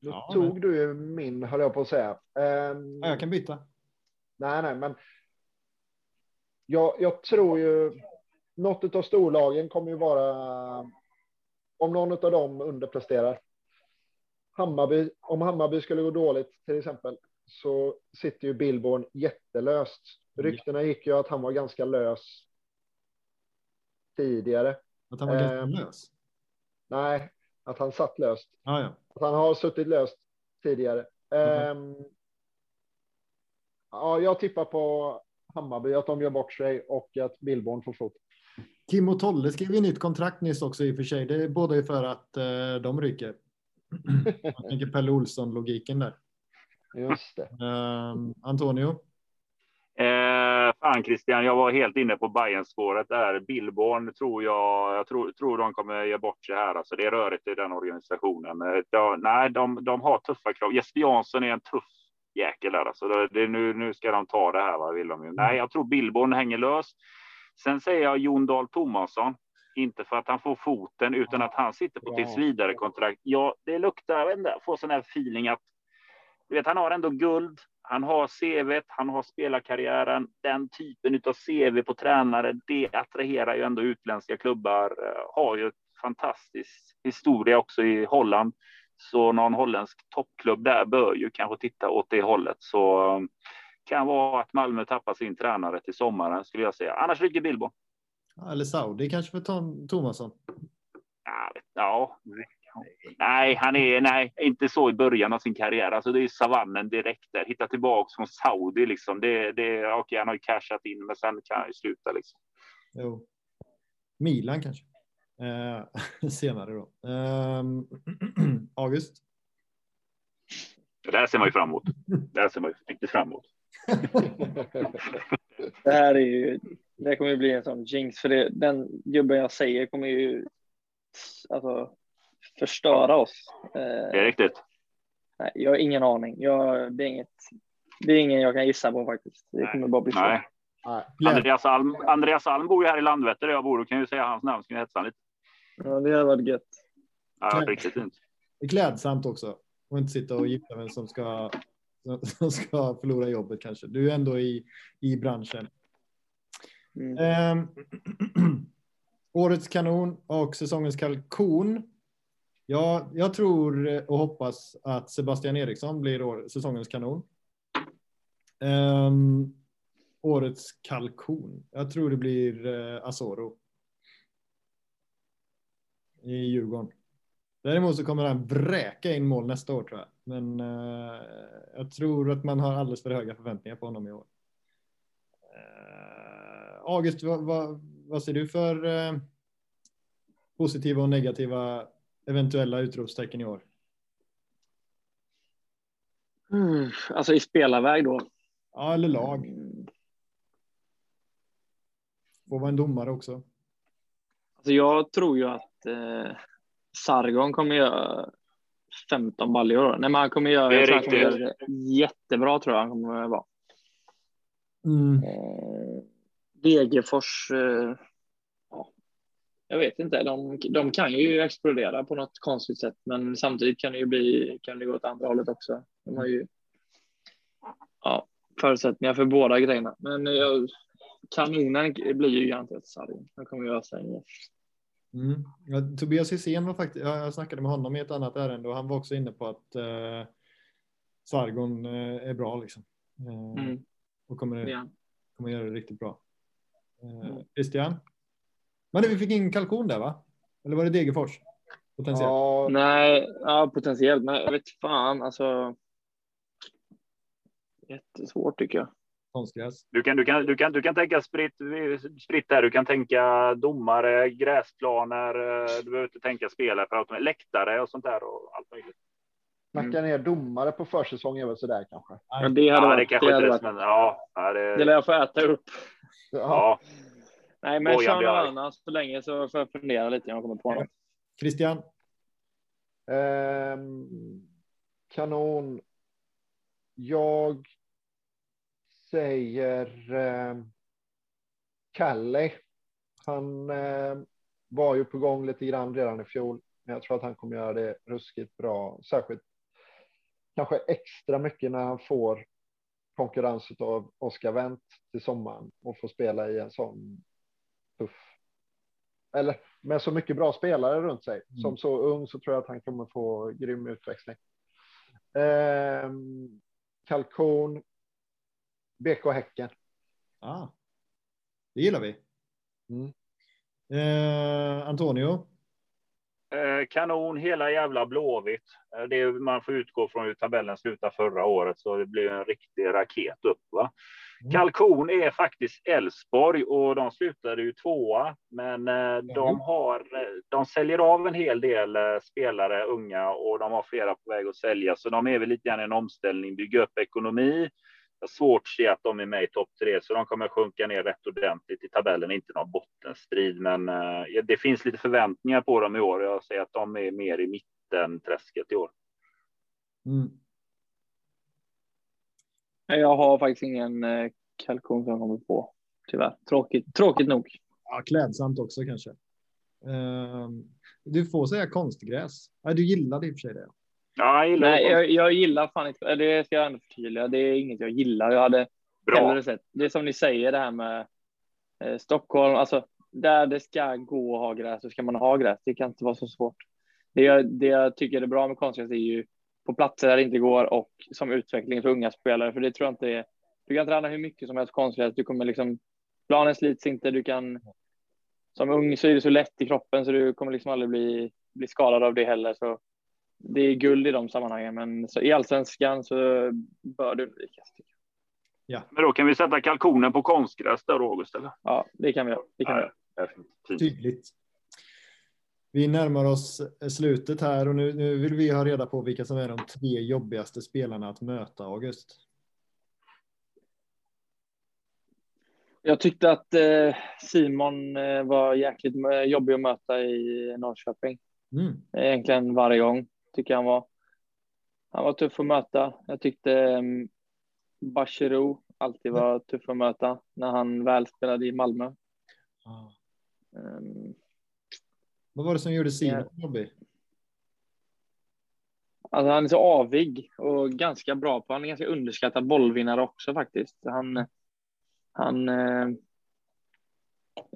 nu ja, tog men... du min, höll jag på att säga. Um, ja, jag kan byta. Nej, nej, men jag, jag tror ju något av storlagen kommer ju vara om någon av dem underpresterar. Hammarby, om Hammarby skulle gå dåligt till exempel, så sitter ju Billborn jättelöst. Ryktena gick ju att han var ganska lös tidigare. Att han var ganska eh, lös? Nej, att han satt löst. Ah, ja. Att han har suttit löst tidigare. Mm. Eh, ja, jag tippar på Hammarby, att de gör bort sig och att Billborn får fot. Kim och Tolle skrev ju nytt kontrakt nyss också i och för sig. Det är både för att eh, de rycker. Jag tänker Pelle Olsson-logiken där. Just det. Uh, Antonio? Eh, fan Christian, jag var helt inne på Bayern-spåret där. Billborn tror jag, jag tror, tror de kommer ge bort sig här. Alltså det är rörigt i den organisationen. Eh, ja, nej, de, de har tuffa krav. Jesper Jansson är en tuff jäkel där. Alltså det, det, nu, nu ska de ta det här, vad vill de ju. Nej, jag tror Billborn hänger lös. Sen säger jag Jon Dahl Tomasson. Inte för att han får foten, utan att han sitter på tills vidare kontrakt. Ja, det luktar, jag vet inte, får sån här feeling att du vet, han har ändå guld, han har CV, han har spelarkarriären. Den typen av CV på tränare, det attraherar ju ändå utländska klubbar. Eh, har ju ett fantastisk historia också i Holland. Så någon holländsk toppklubb där bör ju kanske titta åt det hållet. Så eh, kan vara att Malmö tappar sin tränare till sommaren skulle jag säga. Annars rycker Bilbo. Eller Saudi kanske för Tom Tomasson. Ja, ja, Nej, han är nej, inte så i början av sin karriär. Alltså det är savannen direkt där. Hitta tillbaks från Saudi liksom. Det, det, okej, han har ju cashat in, men sen kan han ju sluta liksom. Jo. Milan kanske. Eh, senare då. Eh, August? Det här ser man ju fram emot. Det här ser man ju riktigt fram emot. det här är ju, det kommer ju bli en sån jinx för det, den gubben jag säger kommer ju alltså förstöra oss. Det är riktigt. Nej, jag har ingen aning. Jag, det, är inget, det är ingen jag kan gissa på faktiskt. Det kommer bara bli Nej. så. Andreas Alm, Andreas Alm bor ju här i Landvetter där jag bor. Du kan ju säga hans namn så kan jag hetsa lite. Ja, det hade varit gött. Ja, riktigt fint. Det är klädsamt också. Och inte sitta och gifta vem som ska, som ska förlora jobbet kanske. Du är ändå i, i branschen. Mm. Um, årets kanon och säsongens kalkon Ja, jag tror och hoppas att Sebastian Eriksson blir år, säsongens kanon. Um, årets kalkon. Jag tror det blir uh, Asoro. I Djurgården. Däremot så kommer han vräka in mål nästa år tror jag. Men uh, jag tror att man har alldeles för höga förväntningar på honom i år. Uh, August, vad, vad, vad ser du för uh, positiva och negativa eventuella utropstecken i år? Mm, alltså i spelarväg då? Ja, eller lag. Får vara en domare också. Alltså jag tror ju att eh, Sargon kommer göra 15 baljor. Nej, men han kommer göra, Det är kommer göra det jättebra tror jag han kommer vara. Mm. Eh, Degerfors, eh, ja, jag vet inte, de, de kan ju explodera på något konstigt sätt, men samtidigt kan det ju bli, kan det gå åt andra hållet också. De har ju ja, förutsättningar för båda grejerna, men jag, kanonen blir ju garanterat Sargon. Han kommer göra sig Mm. Ja, Tobias Hysén var faktiskt, jag snackade med honom i ett annat ärende och han var också inne på att eh, Sargon eh, är bra liksom. Eh, mm, Och kommer, han. kommer göra det riktigt bra. Eh, Mm. Christian? Men vi fick in kalkon där va? Eller var det Degerfors? Potentiellt. Ja, Nej, ja, potentiellt, men jag vet fan alltså. Jättesvårt tycker jag. Konstgräs. Du kan, du kan, du kan, du kan tänka spritt, spritt där. Du kan tänka domare, gräsplaner. eh, Du behöver inte tänka spelare för. Läktare och sånt där och allt möjligt. knacka ner domare på försäsong är väl sådär kanske. Ja, det hade Ja, det varit, kanske det hade är varit, men ja, det det, lär jag få äta upp. Ja. ja. Nej, men Bojan kör någon annan så länge så får jag fundera lite om jag kommer på något. Christian? Ehm, kanon. Jag säger eh, Kalle. Han eh, var ju på gång lite grann redan i fjol, men jag tror att han kommer göra det ruskigt bra, särskilt kanske extra mycket när han får konkurrens av Oscar Wendt till sommaren och får spela i en sån tuff eller med så mycket bra spelare runt sig. Mm. Som så ung så tror jag att han kommer få grym utväxling. Ehm, kalkon. BK Häcken. Ah, det gillar vi. Mm. Eh, Antonio? Eh, kanon, hela jävla Blåvitt. Eh, Det är, man får utgå från hur tabellen slutade förra året, så det blir en riktig raket upp. Va? Mm. Kalkon är faktiskt Elfsborg och de slutade ju tvåa, men eh, de har. eh, De säljer av en hel del eh, spelare, unga, och de har flera på väg att sälja, så de är väl lite grann i en omställning, bygga upp ekonomi. Jag har svårt att se att de är med i topp tre, så de kommer sjunka ner rätt ordentligt i tabellen. Inte någon bottenstrid, men eh, det finns lite förväntningar på dem i år. Jag säger att de är mer i mitten träsket i år. Mm. Jag har faktiskt ingen eh, kalkon som jag kommer på. Tyvärr. Tråkigt, tråkigt nog. Ja, klädsamt också kanske. Eh, du får säga konstgräs. Du gillade i och för sig det. Ja, jag gillar Nej, jag, jag gillar fan inte, det ska jag ändå förtydliga. Det är inget jag gillar. Jag hade Bra. hellre sett, det är som ni säger det här med eh, Stockholm, alltså där det ska gå att ha gräs så ska man ha gräs. Det kan inte vara så svårt. Det jag, det jag tycker är bra med konstgräs är ju på platser där det inte går och som utveckling för unga spelare, för det tror jag inte är. Du kan träna hur mycket som helst konstgräs. Du kommer liksom planen slits inte. Du kan som ung så är det så lätt i kroppen så du kommer liksom aldrig bli, bli skadad av det heller. Så det är guld i de sammanhangen, men så i allsvenskan så bör det undvikas. jag. Men då kan vi sätta kalkonen på konstgräs där, August, eller? Ja, det kan vi göra. Det kan. Ja. Tydligt. Vi närmar oss slutet här och nu, nu vill vi ha reda på vilka som är de tre jobbigaste spelarna att möta, August. Jag tyckte att eh, Simon eh, var jäkligt eh, jobbig att möta i Norrköping. Mm. Egentligen varje gång tycker han var. Han var tuff att möta. Jag tyckte eh, Bachirou alltid var tuff att möta när han väl spelade i Malmö. Ah. Um, Vad var det som gjorde Simon jobbig? Alltså han är så avig och ganska bra på. Han är ganska underskattad bollvinnare också faktiskt. Han. Han. Eh,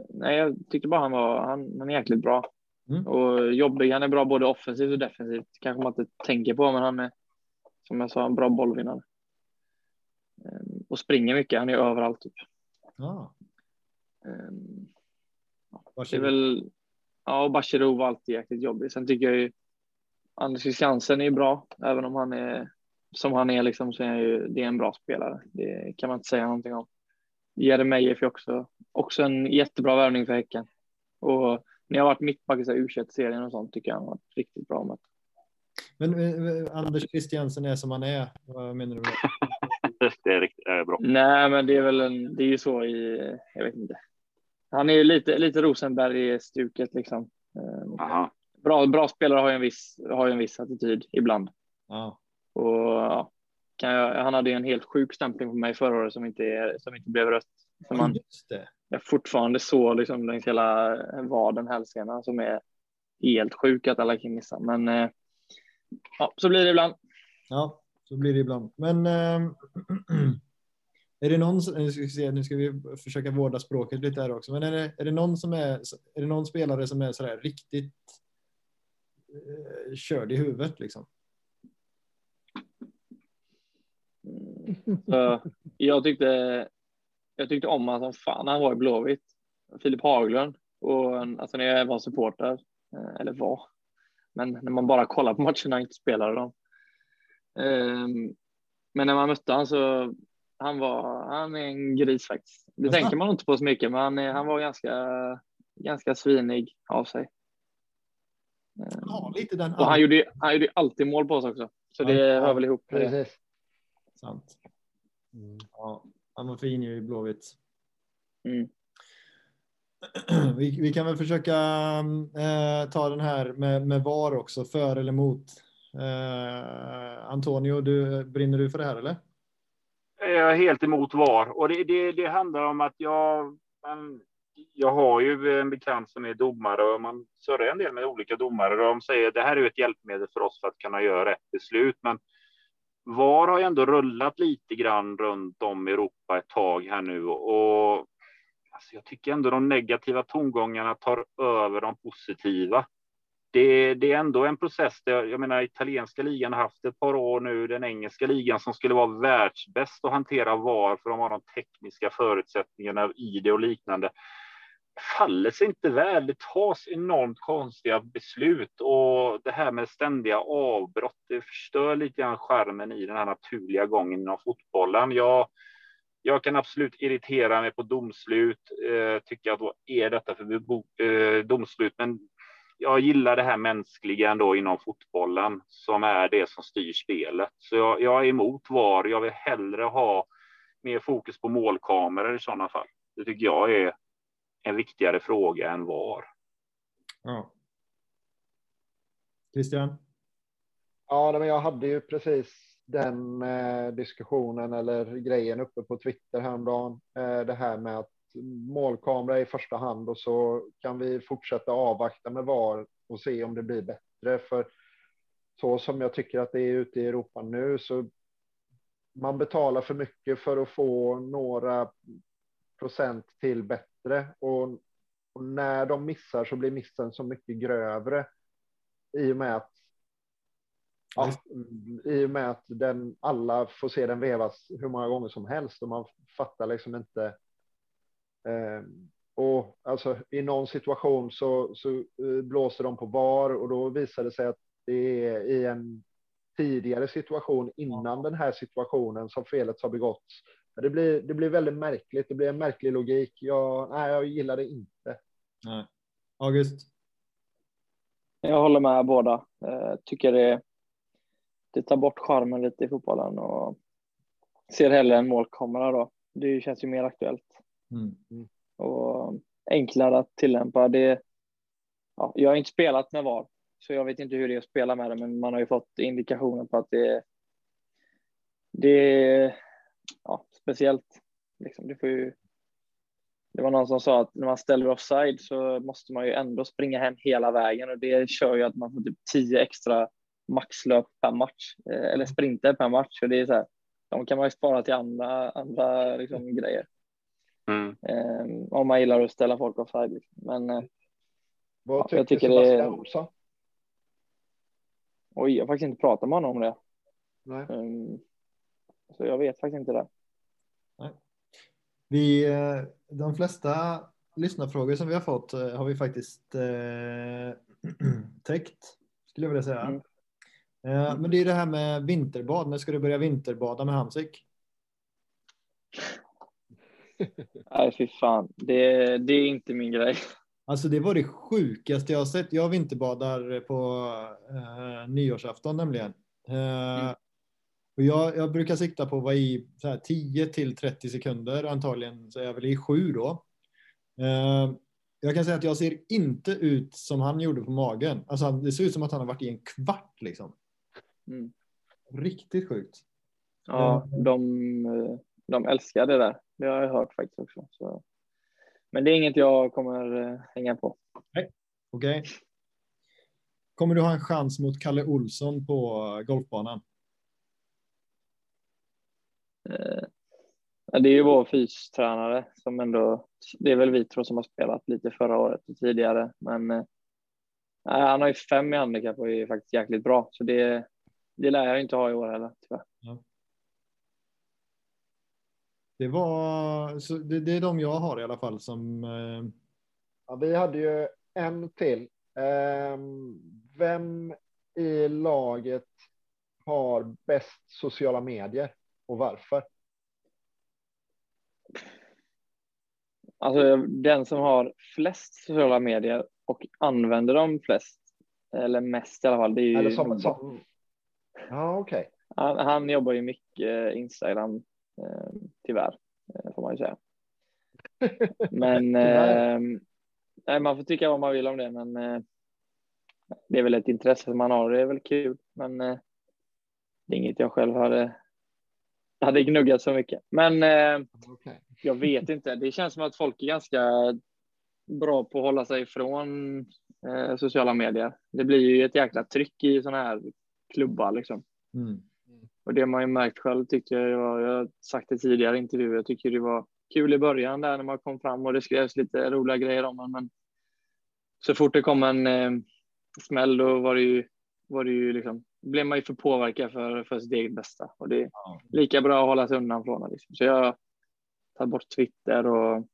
nej, jag tyckte bara han var. Han, han är jäkligt bra Mm. och jobbig. Han är bra både offensivt och defensivt. Kanske man inte tänker på, men han är som jag sa en bra bollvinnare. Eh, och springer mycket. Han är överallt. Typ. Ah. Det är väl. Ja, och Bachirou var alltid jäkligt jobbig. Sen tycker jag ju. Anders Christiansen är bra, även om han är som han är liksom så är han ju, det är en bra spelare. Det kan man inte säga någonting om. Jeremejeff är också, också en jättebra värvning för Häcken. Och när jag har varit mittback i så här U21-serien och sånt tycker jag han har varit riktigt bra med. Men eh, Anders Christiansen är som han är. Vad menar du med det? Är riktigt är bra. Nej, men det är väl en, det är ju så i, jag vet inte. Han är ju lite, lite Rosenberg-stuket liksom. Eh, Aha. bra, bra spelare har ju en viss, har ju en viss attityd ibland. Ja. Och ja, kan jag, han hade ju en helt sjuk stämpling på mig förra året som inte, som inte blev rött. Som man, Just det. Jag fortfarande så liksom längs hela vaden, hälsenan som är helt sjuk att alla kan missa. Men eh, ja, så blir det ibland. Ja, så blir det ibland. Men ehm, är det någon, nu ska, vi se, nu ska vi försöka vårda språket lite här också, men är det, är det någon som är, är det någon spelare som är sådär riktigt eh, körd i huvudet liksom? Så jag tyckte. Jag tyckte om honom som fan. Han var i Blåvitt. Filip Haglund och alltså när jag var supporter eh, eller var, men när man bara kollar på matcherna och inte spelade dem. Ehm, Men när man mötte honom så han var. Han är en gris faktiskt. Det tänker man inte på så mycket, men han, är, han var ganska ganska svinig av sig. Ehm, Ja, lite den. Och han gjorde, ju- han gjorde alltid mål på oss också, så det Ja, hör väl ihop. Precis. Sant. Ja, han var fin ju i Blåvitt. Mm. Vi, vi kan väl försöka eh, ta den här med, med VAR också, för eller emot. Eh, Antonio, du, brinner du för det här eller? Jag är helt emot VAR och det, det, det handlar om att jag, man, jag har ju en bekant som är domare och man surrar en del med olika domare och de säger att det här är ett hjälpmedel för oss för att kunna göra rätt beslut. Men VAR har ju ändå rullat lite grann runt om i Europa ett tag här nu och alltså jag tycker ändå de negativa tongångarna tar över de positiva. Det, det är ändå en process. Där, jag menar, italienska ligan har haft ett par år nu. Den engelska ligan som skulle vara världsbäst att hantera VAR för de har de tekniska förutsättningarna i det och liknande. Faller sig inte väl. Det tas enormt konstiga beslut och det här med ständiga avbrott. Det förstör lite grann skärmen i den här naturliga gången inom fotbollen. Jag, jag kan absolut irritera mig på domslut, eh, tycka att vad är detta för eh, domslut? Men jag gillar det här mänskliga ändå inom fotbollen som är det som styr spelet. Så jag, jag är emot VAR. Jag vill hellre ha mer fokus på målkameror i sådana fall. Det tycker jag är en viktigare fråga än VAR. Ja. Christian? Ja, men jag hade ju precis den eh, diskussionen eller grejen uppe på Twitter häromdagen. Eh, det här med att målkamera i första hand och så kan vi fortsätta avvakta med VAR och se om det blir bättre. För så som jag tycker att det är ute i Europa nu så man betalar för mycket för att få några procent till bättre. Och, och när de missar så blir missen så mycket grövre. I och med att Ja, I och med att den, alla får se den vevas hur många gånger som helst. Och man fattar liksom inte. Eh, och alltså i någon situation så, så eh, blåser de på VAR. Och då visar det sig att det är i en tidigare situation innan den här situationen som felet har begåtts. Det blir, det blir väldigt märkligt. Det blir en märklig logik. Jag, nej, jag gillar det inte. Nej. August? Jag håller med båda. Eh, tycker det, det tar bort charmen lite i fotbollen och ser hellre en målkamera då. Det känns ju mer aktuellt Mm. och enklare att tillämpa. Det, ja, jag har inte spelat med VAR, så jag vet inte hur det är att spela med det, men man har ju fått indikationer på att det, det är ja, speciellt. Liksom, det, får ju, det var någon som sa att när man ställer offside så måste man ju ändå springa hem hela vägen och det kör ju att man får typ tio extra maxlöp per match eh, eller sprinter per match. Och det är så här, de kan man ju spara till andra, andra liksom, grejer. Mm. Eh, om man gillar att ställa folk offside. Liksom. Men eh, Vad Ja, tycker, jag tycker det är- Sebastian Olsson? oj, jag har faktiskt inte pratat med honom om det. Eh, så jag vet faktiskt inte det. Vi, eh, de flesta lyssnarfrågor som vi har fått eh, har vi faktiskt eh, täckt, skulle jag vilja säga. Mm. Eh, men det är det här med vinterbad. När ska du börja vinterbada med Hamsik? Nej, fy fan. Det, det är inte min grej. Alltså det var det sjukaste jag har sett. Jag vinterbadar på eh, nyårsafton nämligen. Eh, Mm. Och jag, jag brukar sikta på att vara i så här, 10 till 30 sekunder. Antagligen så är jag väl i 7 då. Eh, Jag kan säga att jag ser inte ut som han gjorde på magen. Alltså, det ser ut som att han har varit i en kvart liksom. Mm. Riktigt sjukt. Ja, de, eh, de älskar det där. Det har jag hört faktiskt också. Så. Men det är inget jag kommer eh, hänga på. Okej. Kommer du ha en chans mot Kalle Olsson på golfbanan? Eh, ja, Det är ju vår fystränare som ändå, det är väl vi två som har spelat lite förra året och tidigare, men eh, nej, han har ju fem i handikapp och är faktiskt jäkligt bra, så det, det lär jag inte ha i år heller tyvärr. Det var, så det, det är de jag har i alla fall som, eh, Ja, vi hade ju en till. Ehm, Vem i laget har bäst sociala medier och varför? Alltså den som har flest sociala medier och använder dem flest, eller mest i alla fall, det är ju Eller som, som... Ja, okej. Han, han jobbar ju mycket Instagram, eh, tyvärr, eh, får man ju säga. Men eh, nej, man får tycka vad man vill om det, men eh, det är väl ett intresse som man har. Det är väl kul, men eh, det är inget jag själv hade, hade gnuggat så mycket. Men eh, Okej. jag vet inte. Det känns som att folk är ganska bra på att hålla sig ifrån eh, sociala medier. Det blir ju ett jäkla tryck i sådana här klubbar liksom. mm. Och det har man ju märkt själv tyckte jag. Jag har sagt det tidigare i intervjuer. Jag tycker det var kul i början där när man kom fram och det skrevs lite roliga grejer om en. Men så fort det kom en eh, smäll då var det ju, var det ju liksom, blev man ju för påverkad för, för sitt eget bästa. Och det är Ja. lika bra att hålla sig undan från det. Liksom. Så jag tar bort Twitter och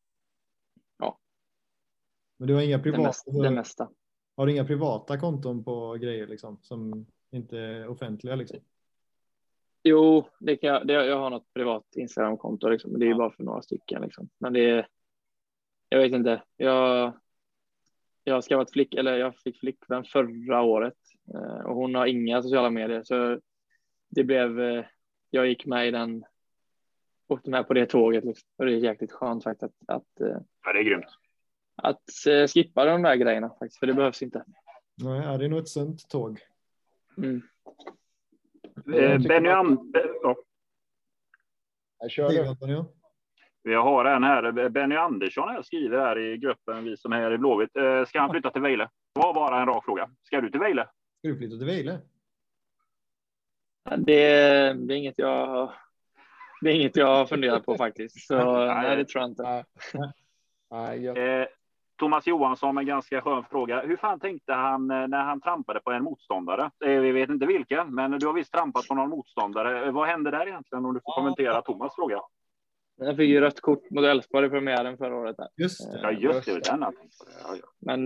Men du har inga det privata, mesta. Det mesta. har du inga privata konton på grejer liksom som inte är offentliga liksom? Jo, det kan jag, det, jag har något privat Instagramkonto, liksom, men det är Ja. bara för några stycken. Liksom. Men det är, jag vet inte. Jag, jag har skaffat flick, eller jag fick flickvän förra året och hon har inga sociala medier. Så det blev, eh, jag gick med i den, åkte med på det tåget. Liksom. Och det är jäkligt skönt faktiskt att, att, eh, Ja, det är grymt. att eh, skippa de där grejerna faktiskt, för det behövs inte. Nej, ja, det är nog ett sunt tåg. Mm. Eh, Benny att- And- ja, Jag kör du. Antonio? vi har en här. Benny Andersson här skriver här i gruppen, vi som är i Blåvitt. Eh, Ska han flytta till Vejle? Det var bara en rak fråga. Ska du till Vejle? Flytta till Vejle? Det, det är inget jag det är inget jag har funderat på faktiskt. Så nej, det tror jag inte. Nej. Nej, jag... Eh, Thomas Johansson en ganska skön fråga. Hur fan tänkte han eh, när han trampade på en motståndare? Eh, vi vet inte vilken, men du har visst trampat på någon motståndare. Vad hände där egentligen? Om du får kommentera Thomas fråga. Jag fick ju rött kort mot Elfsborg i premiären förra året. Där. Just det. Ja, just det. Den. Men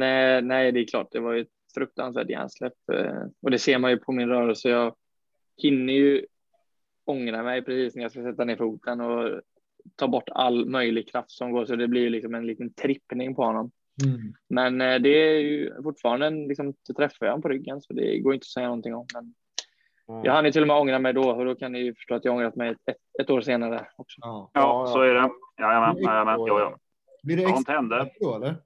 nej, det är klart, det var ju ett fruktansvärt hjärnsläpp. eh, Och det ser man ju på min rörelse. Jag hinner ju ångra mig precis när jag ska sätta ner foten och ta bort all möjlig kraft som går. Så det blir ju liksom en liten trippning på honom. Mm. Men eh, det är ju fortfarande en, liksom, det träffar jag honom på ryggen så det går inte att säga någonting om. Men jag hann ju till och med ångra mig då och då kan ni ju förstå att jag ångrat mig ett, ett, år senare också. Ja. ja, så är det. Jajamän, jajamän. Ja, ja. Blir det extra då eller?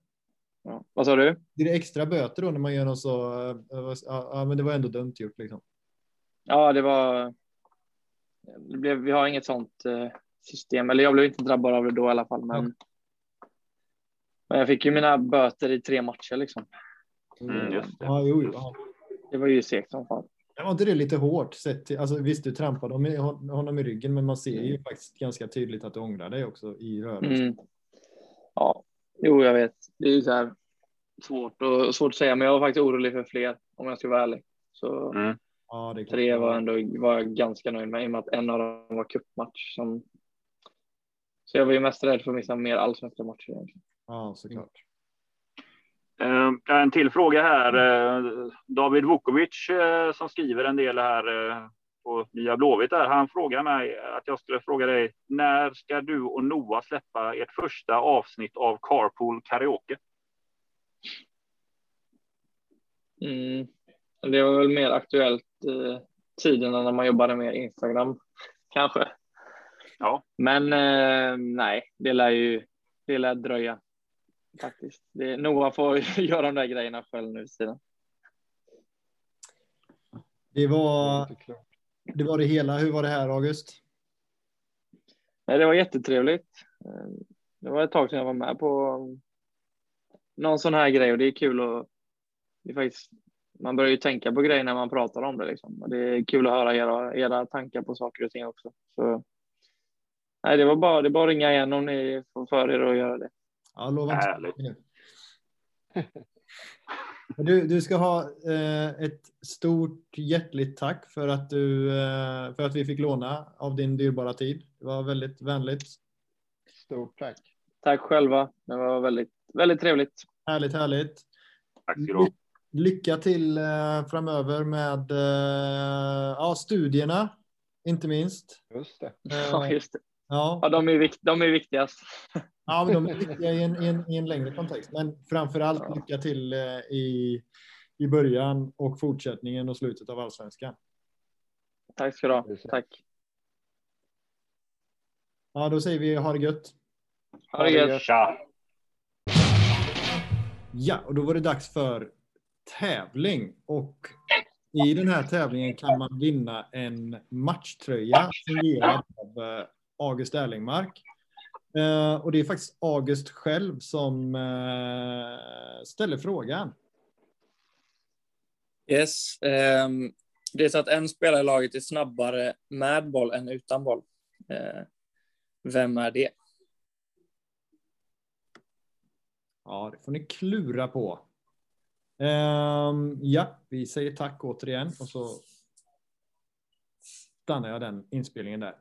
Ja. Vad sa du? Blir det extra böter då när man gör något så? eh, Ja, ja, men det var ändå dumt gjort liksom. Ja, det var. Det blev, vi har inget sånt eh, system, eller jag blev inte drabbad av det då i alla fall. Men, men jag fick ju mina böter i tre matcher liksom. Mm, just det. Ja, jo. Ja. Det var ju segt som fan. Det var inte det lite hårt sett till, alltså visst du trampade honom i- honom i ryggen men man ser ju faktiskt ganska tydligt att du ångrar dig också i rörelsen. Mm. Ja, jo, jag vet. Det är ju så här svårt, och, svårt att säga, men jag var faktiskt orolig för fler om jag ska vara ärlig. Så Mm. Ja, det är tre var ändå var jag ganska nöjd med i och med att en av dem var cupmatch. Som... Så jag var ju mest rädd för att missa mer allsvenska matcher. egentligen. Ja, såklart. Eh, En till fråga här. Eh, David Vukovic eh, som skriver en del här på Nya Blåvitt. Där. Han frågar mig att jag skulle fråga dig. När ska du och Noah släppa ert första avsnitt av Carpool Karaoke? Mm. Det var väl mer aktuellt eh, tiderna när man jobbade med Instagram kanske. Ja. Men eh, nej, det lär ju det lär dröja. faktiskt. Det, Noah får göra de där grejerna själv nu sidan. Det var, det var det hela. Hur var det här, August? Nej, det var jättetrevligt. Eh, det var ett tag sedan jag var med på någon sån här grej och det är kul att det är faktiskt, man börjar ju tänka på grejer när man pratar om det liksom. Och det är kul att höra era, era tankar på saker och ting också. Så, nej, det var bara, det är bara att ringa igen om ni får för er att göra det. Ja, lova. Du, du ska ha eh, ett stort hjärtligt tack för att, du, eh, för att vi fick låna av din dyrbara tid. Det var väldigt vänligt. Stort tack. Tack själva. Det var väldigt, väldigt trevligt. Härligt, härligt. Tack ska du ha. Ly- Lycka till eh, framöver med eh, ja, studierna, inte minst. Just det. Ja, Eh, just det. Ja, Ja, de är, vikt, de är viktigast. ja, men de är viktiga i en, i, en, i en längre kontext. Men framför allt Ja. lycka till eh, i, i början och fortsättningen och slutet av allsvenskan. Tack ska du ha. Tack. Ja, då säger vi ha det gött. Ha det gött. Tja! Ja, och då var det dags för tävling. Och i den här tävlingen kan man vinna en matchtröja signerad av eh, August Erlingmark. Eh, och det är faktiskt August själv som eh, ställer frågan. Yes. ehm, det är så att en spelare i laget är snabbare med boll än utan boll. Eh, vem är det? Ja, det får ni klura på. Ehm, ja, vi säger tack återigen och så stannar jag den inspelningen där.